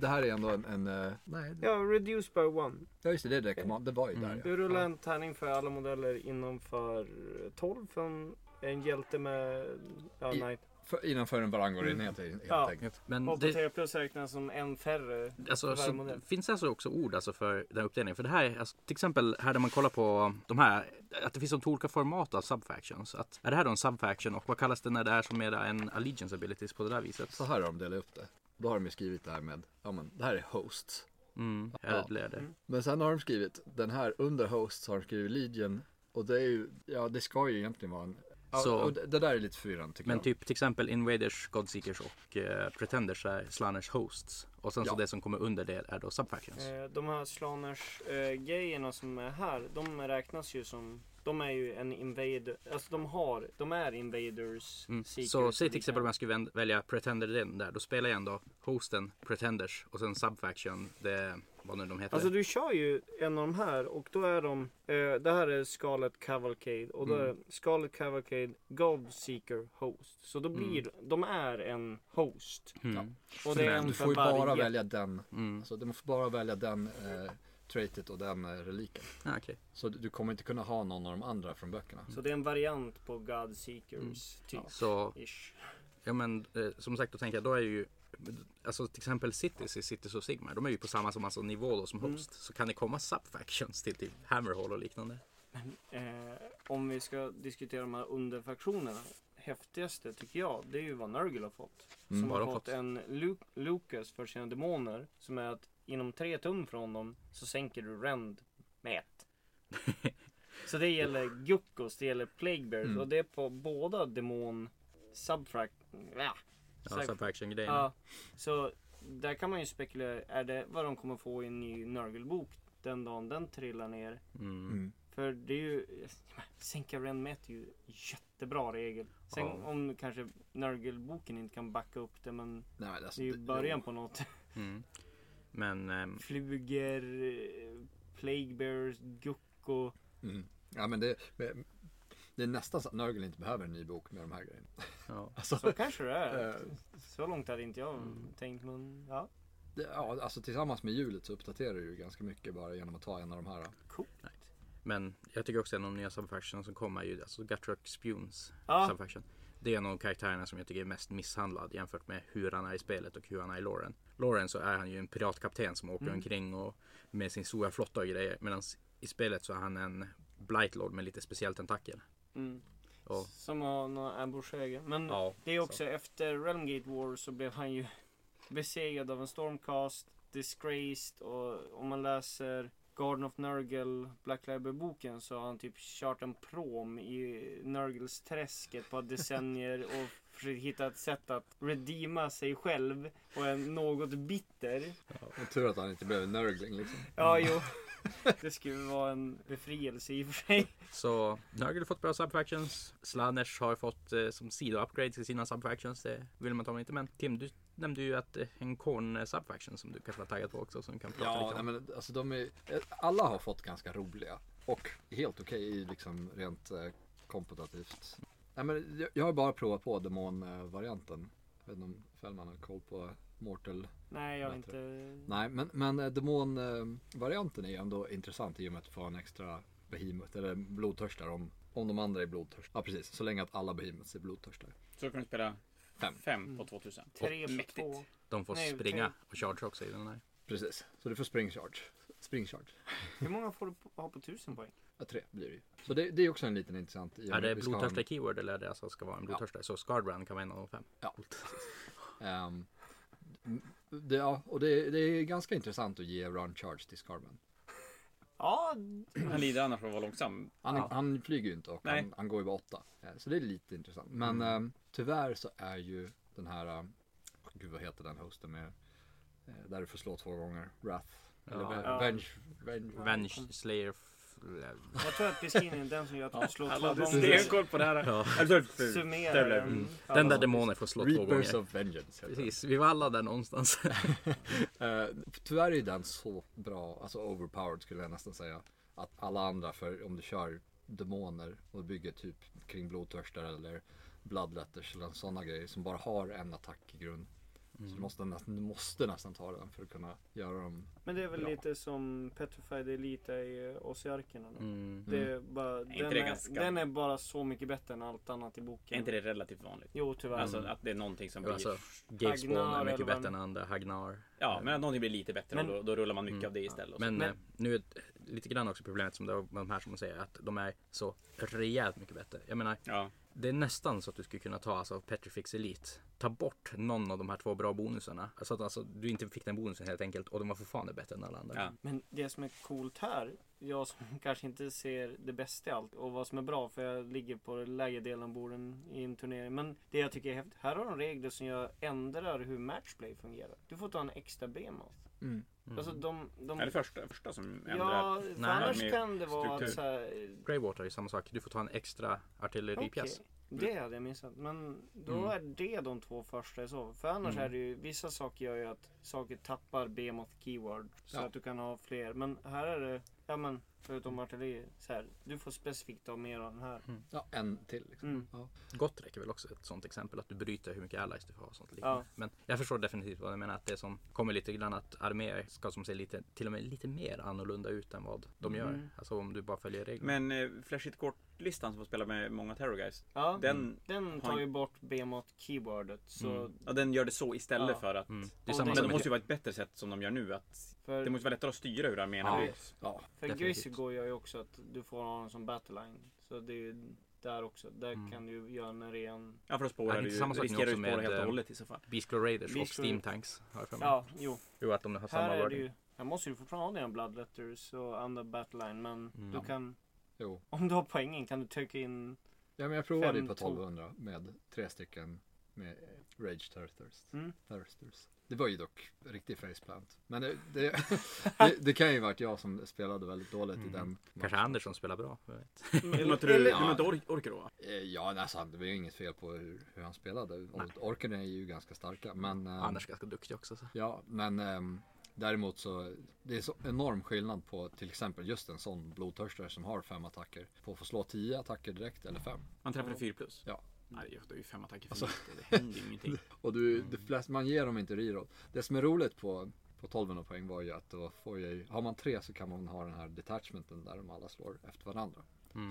det här är ändå en, en eh, nej, Ja, reduce by one. ja just det, det, är det, command, det var ju där Mm. ja. Du rullar en tärning för alla modeller innanför 12 från en hjälte med ja, I- knight. För, innanför en Varangor-enhet helt Ja. enkelt. Men Och på det, 3 plus räknas som en färre. alltså, så, finns det alltså också ord alltså för den uppdelningen? För det här, är- alltså, till exempel här där man kollar på de här, att det finns två olika format av subfactions. Att, är det här då en subfaction och vad kallas det när det är som är en allegiance abilities på det där viset? Så här har de delat upp det. Då har de ju skrivit det här med, ja men det här är hosts. Mm, Ja. Mm. Men sen har de skrivit, den här under hosts har de skrivit Legion. Och det är ju, ja det ska ju egentligen vara en, ja, Så- och det, det där är lite förvirrande tycker Men jag. typ till exempel Invaders, Godseekers och eh, Pretenders är Slanners hosts. Och sen så Ja. det som kommer under det är då subfactions. Eh, De här Slaners eh, grejerna som är här, de räknas ju som de är ju en invader, alltså de har, de är invaders, Mm. seekers Så säg till exempel om jag skulle väl- välja Pretender den där. Då spelar jag ändå hosten, Pretenders och sen subfaction. Det, vad nu de heter. Alltså du kör ju en av de här och då är de, eh, det här är Scarlet Cavalcade och då är Mm. det Scarlet Cavalcade Godseeker Host. Så då blir, de är en host. mm. Och det är Men en du får ju bara varje. välja den, Mm. alltså du får bara välja den eh, traitet och den eh, reliken. Ja, okej. Så du, du kommer inte kunna ha någon av de andra från böckerna. Så det är en variant på Godseekers typ. Så Ish. Ja men eh, som sagt då tänker jag då är ju Alltså till exempel Cities i Cities och Sigmar. De är ju på samma som alltså, nivå då som Mm. host. Så kan det komma subfactions till typ Hammerhall och liknande. Eh, om vi ska diskutera de här underfaktionerna. Häftigaste tycker jag, det är ju vad Nurgle har fått. Mm, som vad har har fått fått? en Lu- Lucas för sina demoner. Som är att inom tre tum från dem så sänker du Rend med ett. så det gäller Guckos, det gäller Plague Bears Mm. och det är på båda demon subfract... Ja. Ja, Sub- subfaction grejerna. ja. Så där kan man ju spekulera, är det vad de kommer få i en ny Nurgle-bok den dagen den trillar ner? Mm. Mm. För det är ju, sänka Ren med är ju jättebra regel. Sen Ja. om kanske Nurgle-boken inte kan backa upp det men Nej, alltså, det är ju det- början på något. Mm. Men ehm, Flugor, eh, Plague Bears, Gucko. Mm. Ja men det, det är nästan så att Nörgel inte behöver en ny bok med de här grejerna. ja. Alltså, Så kanske det är. eh, Så långt hade inte jag Mm. tänkt men ja. det, ja, alltså tillsammans med hjulet så uppdaterar du ju ganska mycket bara genom att ta en av de här. Men jag tycker också en av de nya subfactions som kommer är ju alltså Gutrock Spunes Ja, subfaction. Det är en av karaktärerna som jag tycker är mest misshandlad jämfört med hur han är i spelet och hur han är i Lauren. Lauren så är han ju en piratkapten som åker Mm. omkring och med sin stora flotta och grejer. Medan i spelet så är han en Blightlord med lite speciell tentakel. Mm. Och, som har några ambushöger. Men ja, det är också efter Realmgate War så blev han ju besegrad av en Stormcast, Disgraced och om man läser Garden of Nurgle, Black Library-boken så har han typ kört en prom i Nurgles träsk ett par decennier och försökt hitta ett sätt att redeema sig själv och är något bitter. Och tur att han inte blev en Nörgling liksom. Ja, jo. Det skulle vara en befrielse i och för sig. Så Nurgle har fått bra subfactions. Slanners har fått eh, som sido-upgrades i sina subfactions. Det vill man ta inte. Men Tim, du nämnde ju att eh, en Korn subfaction som du kanske var taggad på också. Som kan prata Ja, lite nej, om. men alltså de är, alla har fått ganska roliga och helt okej i liksom rent eh, kompetitivt. Nej, men jag, jag har bara provat på demon-varianten. Jag vet inte om Fällman har koll på Mortal. Nej, jag har Bättre. inte... Nej, men, men eh, demon-varianten är ju ändå intressant i och med att du får en extra behemoth eller blodtörstar om, om de andra är blodtörstar. Ja, precis. Så länge att alla behemoths är blodtörstar. Så kan du spela Fem. fem på 2000. Tre på Mäktigt. två. De får Nej, springa tre. och charge också i den här. Precis. Så du får spring charge. Spring charge. Hur många får du på- ha på tusen poäng? Ja, tre blir det ju. Så det, det är också en liten intressant. Är det ha en- keyword eller är det alltså ska vara en blodtörsta? Så Scarbrand kan vara en av de fem. Ja, Ehm, det, ja, och det, det är ganska intressant att ge run charge till Scarman. Ja, Han lider annars av att vara långsam. Han, Ja. han flyger ju inte och han, han går ju bara åtta. Eh, Så det är lite intressant. Men ehm, tyvärr så är ju den här, ehm, gud vad heter den hosten med, eh, där du får slå två gånger, Wrath. Eller Ja. Ve- Ja. Venge, Venge, Venge Slayer. Jag tror att beskrivningen är den som gör att du slår två gånger. stenkoll på det här. Ja. Alltså, Summerar Där den. Ja, Den där demonen får slå två Reapers gånger. of Vengeance. Precis, vi var alla där någonstans. Eh, tyvärr är den så bra, alltså overpowered skulle jag nästan säga. Att alla andra, för om du kör demoner och bygger typ kring blodtörstar eller bloodletters eller sådana grejer som bara har en attack i grund. Så du måste, nästan, du måste nästan ta den för att kunna göra dem. Men det är väl Bra. lite som Petrified Elite i Ossiarkerna. då. Mm. Det är bara, inte den, det är, ganska- den är bara så mycket bättre än allt annat i Är boken. inte det relativt vanligt? Jo, tyvärr. Alltså att det är någonting som blir... Alltså, Gavespawn Hagnar är mycket bättre än andra. Hagnar. Ja, men att någonting blir lite bättre Men- och då, då rullar man mycket Mm. av det istället. Men, Men- eh, nu är det lite grann också problemet som det var med de här som man säger att de är så rejält mycket bättre. Jag menar, Ja, det är nästan så att du skulle kunna ta alltså Petrifix Elite. Ta bort någon av de här två bra bonusarna. Alltså att alltså, du inte fick den bonusen helt enkelt och de var fortfarande bättre än alla andra. ja. Men det som är coolt här, jag som kanske inte ser det bästa i allt och vad som är bra för jag ligger på lägre delen av borden i en turnering. Men det jag tycker är häftigt, här har de regler som jag ändrar hur matchplay fungerar. Du får ta en extra behemoth. Mm. Mm. Alltså de... de Är det första, första som ändrar? Ja, för Nej. annars kan det vara att så här, Greywater är samma sak. Du får ta en extra artilleripjäs. Okej, Det hade jag missat. Men då Mm. är det de två första i så. För annars Mm. är det ju, vissa saker gör ju att saker tappar behemoth keyword. Så Ja. att du kan ha fler. Men här är det, ja men förutom artilleri, så här, du får specifikt ha mer av den här. Ja, en till liksom. Mm. Ja. Gottrek är väl också ett sånt exempel att du bryter hur mycket allies du får och sånt liknande. Ja. Men jag förstår definitivt vad du menar att det som kommer lite grann att arméer ska som se lite till och med lite mer annorlunda ut än vad de gör. Mm. Alltså om du bara följer reglerna. Men eh, Flashit Court-listan som får spela med många Terror Guys. Ja, Den, den tar ju bort behemoth keywordet. Så Mm. ja, den gör det så istället Ja. för att... Mm. Det är samma Men det måste ju vara ett bättre sätt som de gör nu. Att för, det måste vara lättare att styra hur arméerna Ja. blir. ja. för går ju också att du får ha den som battleline. Så det är ju där också. Där Mm. kan du ju göra en ren... Ja, för att Ja, spåra det är du samma sak riskerar du spåra helt och eh, hållet i så fall. Beastglow Raiders och Beastglow- Steam Tanks. Har jag för mig. Ja, jo. Jo, att de har samma Här är det ju, här måste du fortfarande ha dina bloodletters och andra battleline. Men Mm. du kan, Jo. om du har poängen kan du trycka in Ja, men jag provade ju på Fem, två. 1200 med tre stycken med eh, Rage Thirsters. Mm. Thirsters. Det var ju dock riktig faceplant. Men det, det, det, det kan ju varit jag som spelade väldigt dåligt Mm. i den. Kanske matchen. Andersson spelar bra. jag vet. Vill man inte, du, Eller- vill man inte or- orka då? Eh, Ja, alltså, det var ju inget fel på hur, hur han spelade. Orken är ju ganska starka. Men, ehm, Anders är ganska duktig också. Så. Ja, men ehm, Däremot så det är så enorm skillnad på till exempel just en sån blodtörstare som har fem attacker. På att få slå tio attacker direkt eller fem. Man träffade 4 plus. Ja. Nej, det är ju fem attacker för Alltså- lite. Det händer ju ingenting. Och du, det flest, man ger dem inte reroll. Det som är roligt på, på 1200 poäng var ju att då får jag, har man tre så kan man ha den här detachmenten där de alla slår efter varandra.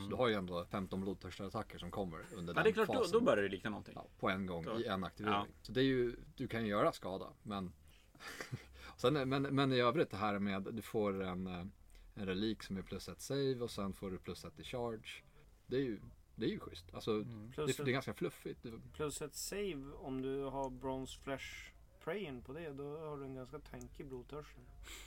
Så du har ju ändå 15 blodtörstarattacker som kommer under Mm. Ja, den det är klart, då, fasen. då börjar det likna någonting. ja, på en gång Då- i en aktivering. Ja. Så det är ju, du kan ju göra skada men sen, men, men i övrigt det här med du får en, eh, en relik som är plus ett save och sen får du plus ett i charge. Det är ju, det är ju schysst. Alltså, Mm. Plus, det, det är ganska fluffigt. Plus ett save om du har bronze flesh prayen på det. Då har du en ganska tankig blodtörst.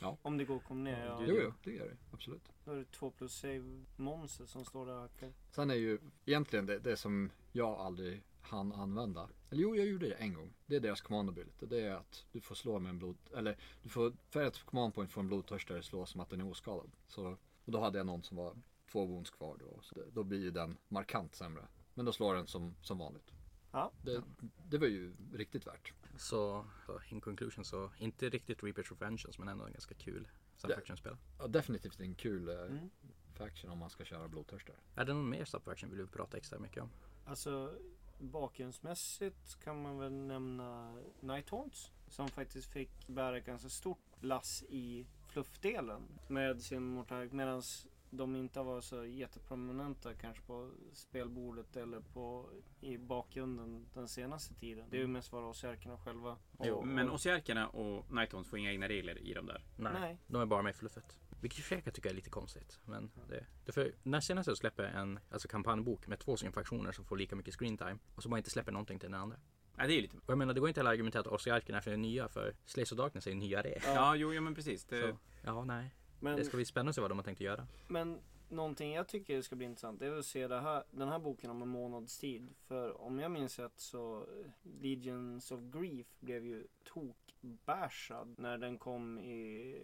Ja. Om det går att kombinera. Ja, Jo, jo, det gör det. Absolut. Då är det två plus save monster som står där och hackar. Sen är ju egentligen det, det som jag aldrig hann använda. Eller jo, jag gjorde det en gång. Det är deras command ability. Det är att du får slå med en blod... Eller du får för ett command point få en blodtörstare slå som att den är oskadad. Så och då hade jag någon som var två wounds kvar då. Så då blir ju den markant sämre. Men då slår den som, som vanligt. Ja. Det, det var ju riktigt värt. Så, in conclusion så inte riktigt Reapers of Vengeance men ändå en ganska kul subfaction-spel. Ja, definitivt en kul eh, Mm. faction om man ska köra blodtörstare. Är det någon mer subfaction vill du prata extra mycket om? Alltså bakgrundsmässigt kan man väl nämna Nighthawks. Som faktiskt fick bära ganska stort lass i fluffdelen. Med sin mortalk. Medan de inte var så jätteprominenta kanske på spelbordet eller på, i bakgrunden den senaste tiden. Det är ju mest bara ossiarkerna själva. Jo, Och- men och- Ossiarkerna och Nighthawns får inga egna regler i dem där. Nej, Nej. de är bara med i fluffet. Vilket i och för sig kan tycka är lite konstigt. Men det, det för när senast jag släpper en alltså kampanjbok med två stycken faktioner som får lika mycket screen time och så bara inte släpper någonting till den andra. Nej, det är ju lite... Och jag menar det går inte att argumentera att Ossiarkerna är för nya för Slays of Darkness är ju nyare. Ja, jo, ja men precis. Det... Så, ja, nej. Men, Det ska bli spännande att se vad de har tänkt att göra. men någonting jag tycker ska bli intressant är att se det här, den här boken om en månads tid. För om jag minns rätt så eh, Legions of Grief blev ju tokbashad när den kom i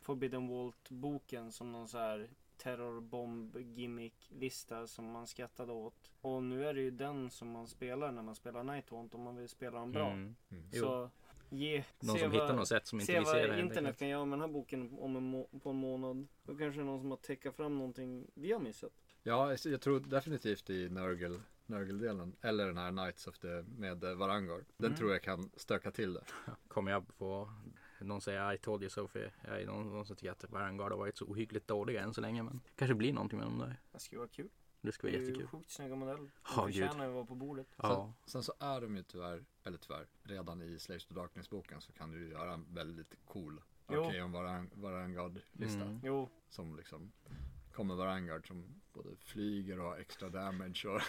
Forbidden Vault-boken som någon så här terrorbomb gimmick lista som man skrattade åt. Och nu är det ju den som man spelar när man spelar Nighthaunt om man vill spela den bra. Mm. Mm. Så ge, Någon se som vad- hittar något sätt som inte Se vi ser vad det. helt internet kan göra med den här boken om en på en månad. Då kanske det är någon som har täckat fram någonting vi har missat. Ja, jag- tror definitivt i Nurgle, Nurgle-delen. Eller den här Knights of the med eh, Varangar. Den Mm. tror jag kan stöka till det. Kommer jag få någon säger I told you so för jag är någon, någon som tycker att Vanguard har varit så ohyggligt dåliga än så länge men kanske blir någonting med dem där. Det skulle vara kul. Det skulle Det vara är ju jättekul. sjukt snygga modeller. Ja, De gud. förtjänar att vara på bordet. Ja. Sen så är de ju tyvärr, eller tyvärr, redan i Slaves to Darkness-boken så kan du ju göra en väldigt cool Jo. Arkeon Varang- Varangard-lista. Mm. Jo, Som liksom kommer Varangard som både flyger och har extra damage och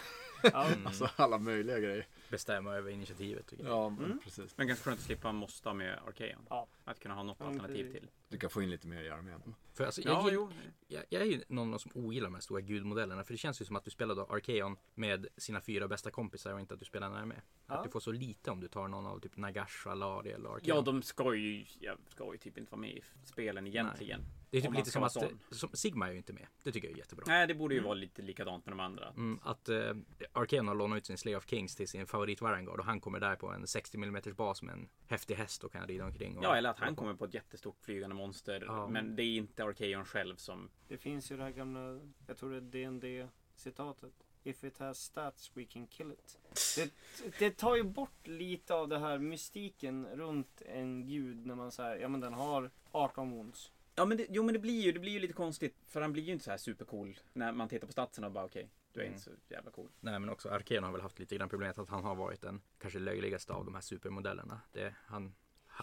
ja, Mm. alltså alla möjliga grejer. Bestämma över initiativet. tycker jag. Ja, men Mm. precis. Men ganska skönt att slippa måsta med Arkeon. Ja. Att kunna ha något Ja, alternativ till. Du kan få in lite mer i armén. För alltså, jag, Ja, jo. jag, jag är ju någon av de som ogillar de här stora gudmodellerna. För det känns ju som att du spelar då Arkeon med sina fyra bästa kompisar och inte att du spelar närmare. Ja. Att du får så lite om du tar någon av typ Nagash, Alari eller Arkeon. Ja, de ska ju, ja, ska ju typ inte vara med i spelen egentligen. Det är typ lite som att som, Sigma är ju inte med. Det tycker jag är jättebra. Nej, det borde ju vara lite likadant med de andra. Mm, att uh, Arkeon har lånat ut sin Slay of Kings till sin favorit Varangard och han kommer där på en 60 mm bas med en häftig häst och kan rida omkring. Och, Ja, eller att han kommer på ett jättestort flygande monster. Ja. Men det är inte Arkeon själv som... det finns ju det här gamla, jag tror det är DND citatet. If it has stats we can kill it. Det, det tar ju bort lite av det här mystiken runt en gud när man säger, ja men den har 18 wounds. Ja, men det, jo, men det blir ju, det blir ju lite konstigt. För han blir ju inte så här supercool när man tittar på statsen och bara okej, du är Mm. inte så jävla cool. Nej men också Arkeon har väl haft lite grann problemet att han har varit den kanske löjligaste av de här supermodellerna. Det, han,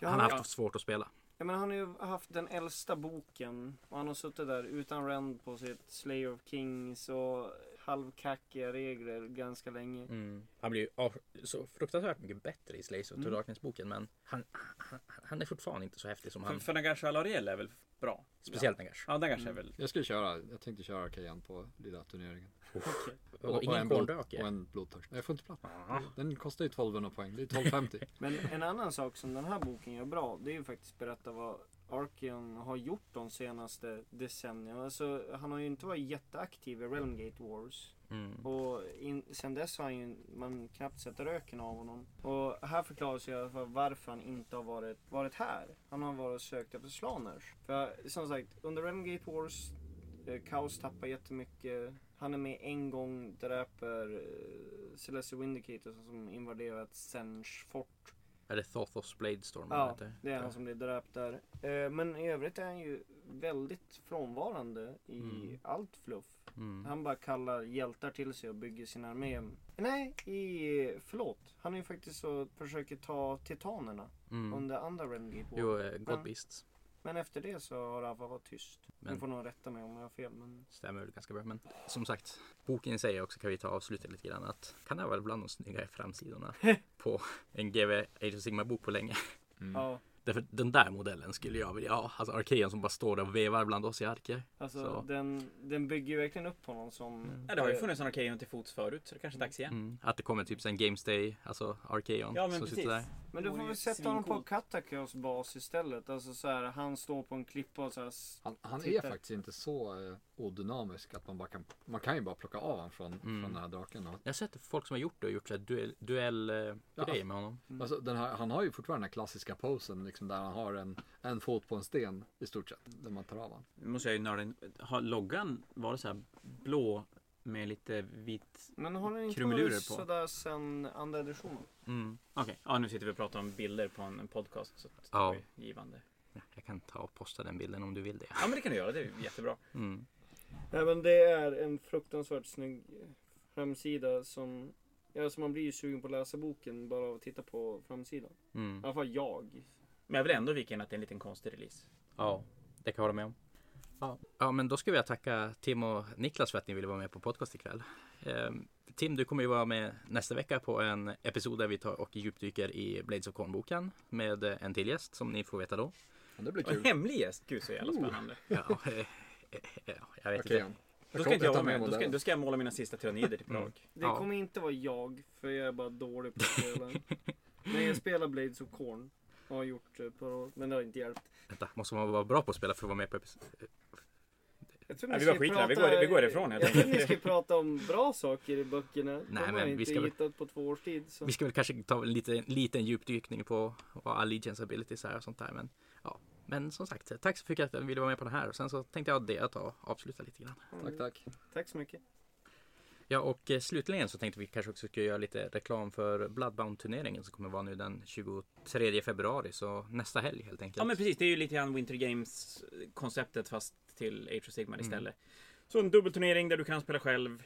Ja, han har ja. haft svårt att spela. Ja, men han har ju haft den äldsta boken och han har suttit där utan Rend på sitt Slayer of Kings och halvkackiga regler ganska länge. Mm. Han blir ju av- så fruktansvärt mycket bättre i Slays of Mm. Darkness-boken men han, han, han är fortfarande inte så häftig som För, han. för Nagash Alariel är väl bra? Speciellt Nagash. Ja, Nagash är Mm. väl... Jag skulle köra, jag tänkte köra Arkean på lilla turneringen. Okej. Och ingen en, blod, korndrake. och en blodtörst. Nej, Jag får inte plats. Ja. Den kostar ju 1200 poäng. Det är 1250. Men en annan sak som den här boken gör bra, det är ju faktiskt berätta vad Arkeon har gjort de senaste decennierna. Alltså, han har ju inte varit jätteaktiv i Realmgate Wars. Mm. Och in, sen dess har ju, man knappt sett röken av honom. Och här förklaras ju varför han inte har varit, varit här. Han har varit och sökt efter Slaners. För som sagt, under Remgate Wars, eh, Kaos tappar jättemycket. Han är med en gång, dräper eh, Celestial Vindicator som invaderat Sench fort. Är det Thothos Bladestorm? Ja, det är han som blir dräpt där. Eh, men i övrigt är han ju väldigt frånvarande i Mm. allt fluff. Mm. Han bara kallar hjältar till sig och bygger sin armé. Nej, i, förlåt. Han är ju faktiskt så försöker ta titanerna Mm. under andra Remgate War. Jo, eh. God Beasts. Men efter det så har fall varit tyst. Men- Ni får nog rätta mig om jag har fel. Men... Stämmer väl ganska bra. Men som sagt, boken säger också, kan vi ta avsluta lite grann, att kan det vara bland de snyggare framsidorna på en GW Age of Sigma bok på länge. Mm. Ja, Därför den där modellen skulle jag vilja ha. Alltså Arkeon som bara står där och vevar bland oss i arker. alltså Så. den, den bygger ju verkligen upp honom som... Mm. Ja, det har ju funnits en Arkeon till fots förut så det kanske är dags igen. Mm. Att det kommer typ en Games Day, alltså Arkeon. Ja som sitter precis. där. Men du Det får väl sätta honom på. Katakos bas istället. Alltså så här, han står på en klippa och så här, Han, han är faktiskt inte så eh, odynamisk att man bara kan, man kan ju bara plocka av honom från, Mm. från den här draken. Och, Jag har sett folk som har gjort det och gjort så här duell, duell eh, Ja. grejer med honom. Mm. alltså, den här, han har ju fortfarande den här klassiska posen liksom, där han har en, en fot på en sten i stort sett. Där man tar av honom. Nu måste jag ju nörda in. Har loggan varit så här blå med lite vit? Men har den inte varit på. sådär sen andra editionen? Mm. Okej, ja nu sitter vi och pratar om bilder på en, en podcast. Så det Ja. ju givande. Ja, jag kan ta och posta den bilden om du vill det. Ja men det kan du göra, det är jättebra. Mm. Nej men det är en fruktansvärt snygg framsida som... Ja, alltså man blir ju sugen på att läsa boken bara av att titta på framsidan. I Mm. alla fall jag. Men jag vill ändå vika in att det är en liten konstig release. Ja, det kan jag hålla med om. Ja. ja, men då ska vi tacka Tim och Niklas för att ni ville vara med på podcast ikväll. Ehm, Tim, du kommer ju vara med nästa vecka på en episod där vi tar och djupdyker i Blades of Corn-boken med eh, en till gäst som ni får veta då. Men det blir Och en kul. hemlig gäst, gud så jävla spännande. Ja, eh, eh, ja jag vet Okej. inte. Då ska inte jag vara med, då ska, då ska jag måla mina sista tyrannider till Mm. Prag. Det Ja. kommer inte vara jag, för jag är bara dålig på att spela. Men jag spelar Blades of Corn. Har gjort det på men det har inte hjälpt. Vänta, måste man vara bra på att spela för att vara med på episod? Jag tror Nej, ni vi bara skiter det. Vi går- vi går ifrån helt Jag tror ni ska prata om bra saker i böckerna. De Nej, har men jag vi inte ska väl- hittat på två års tid. Så. Vi ska väl kanske ta en liten, liten djupdykning på vad Allegiance abilities är och sånt där. Men, ja. men som sagt, tack så mycket att du ville vara med på det här. Och sen så tänkte jag det att ta och avsluta lite grann. Tack, tack. Tack så mycket. Ja, och eh, slutligen så tänkte vi kanske också ska göra lite reklam för Bloodbound-turneringen som kommer vara nu den 23 februari. Så nästa helg helt enkelt. Ja men precis, det är ju lite grann Winter Games konceptet fast till Age of Sigmar Mm. istället. Så en dubbelturnering där du kan spela själv.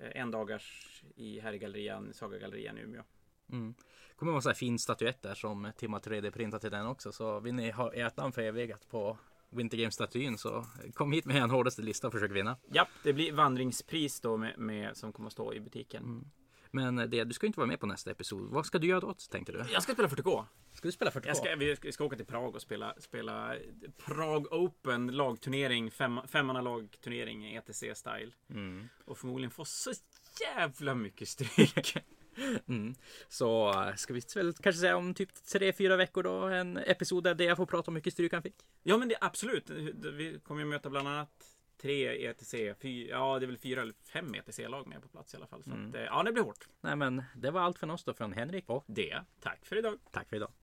eh, En dagars i Herrgallerian, Sagagallerian i Umeå. Mm. kommer vara en sån här fin statyett där som Tim har 3D-printat till den också. Så vill ni ha ert namn förevigat på Winter Games-statyn så kom hit med en hårdaste lista och försök vinna. Japp, det blir vandringspris då med, med, som kommer att stå i butiken. Mm. Men det, du ska inte vara med på nästa episod. Vad ska du göra då tänkte du? Jag ska spela 40K. Ska du spela 40K? Jag ska, vi ska- ska åka till Prag och spela, spela Prag Open lagturnering, fem, femmanna lagturnering i ETC-style. Mm. Och förmodligen få så jävla mycket stryk. Mm. Så eh, ska vi väl kanske säga om typ 3-4 veckor då en episod där jag får prata om hur mycket stryk han fick. Ja men det absolut. Vi kommer ju möta bland annat tre ETC, fy, ja det är väl fyra eller fem ETC-lag med på plats i alla fall. Så Mm. att, eh, ja det blir hårt. Nej men det var allt från oss då från Henrik och Det, tack för idag. tack för idag.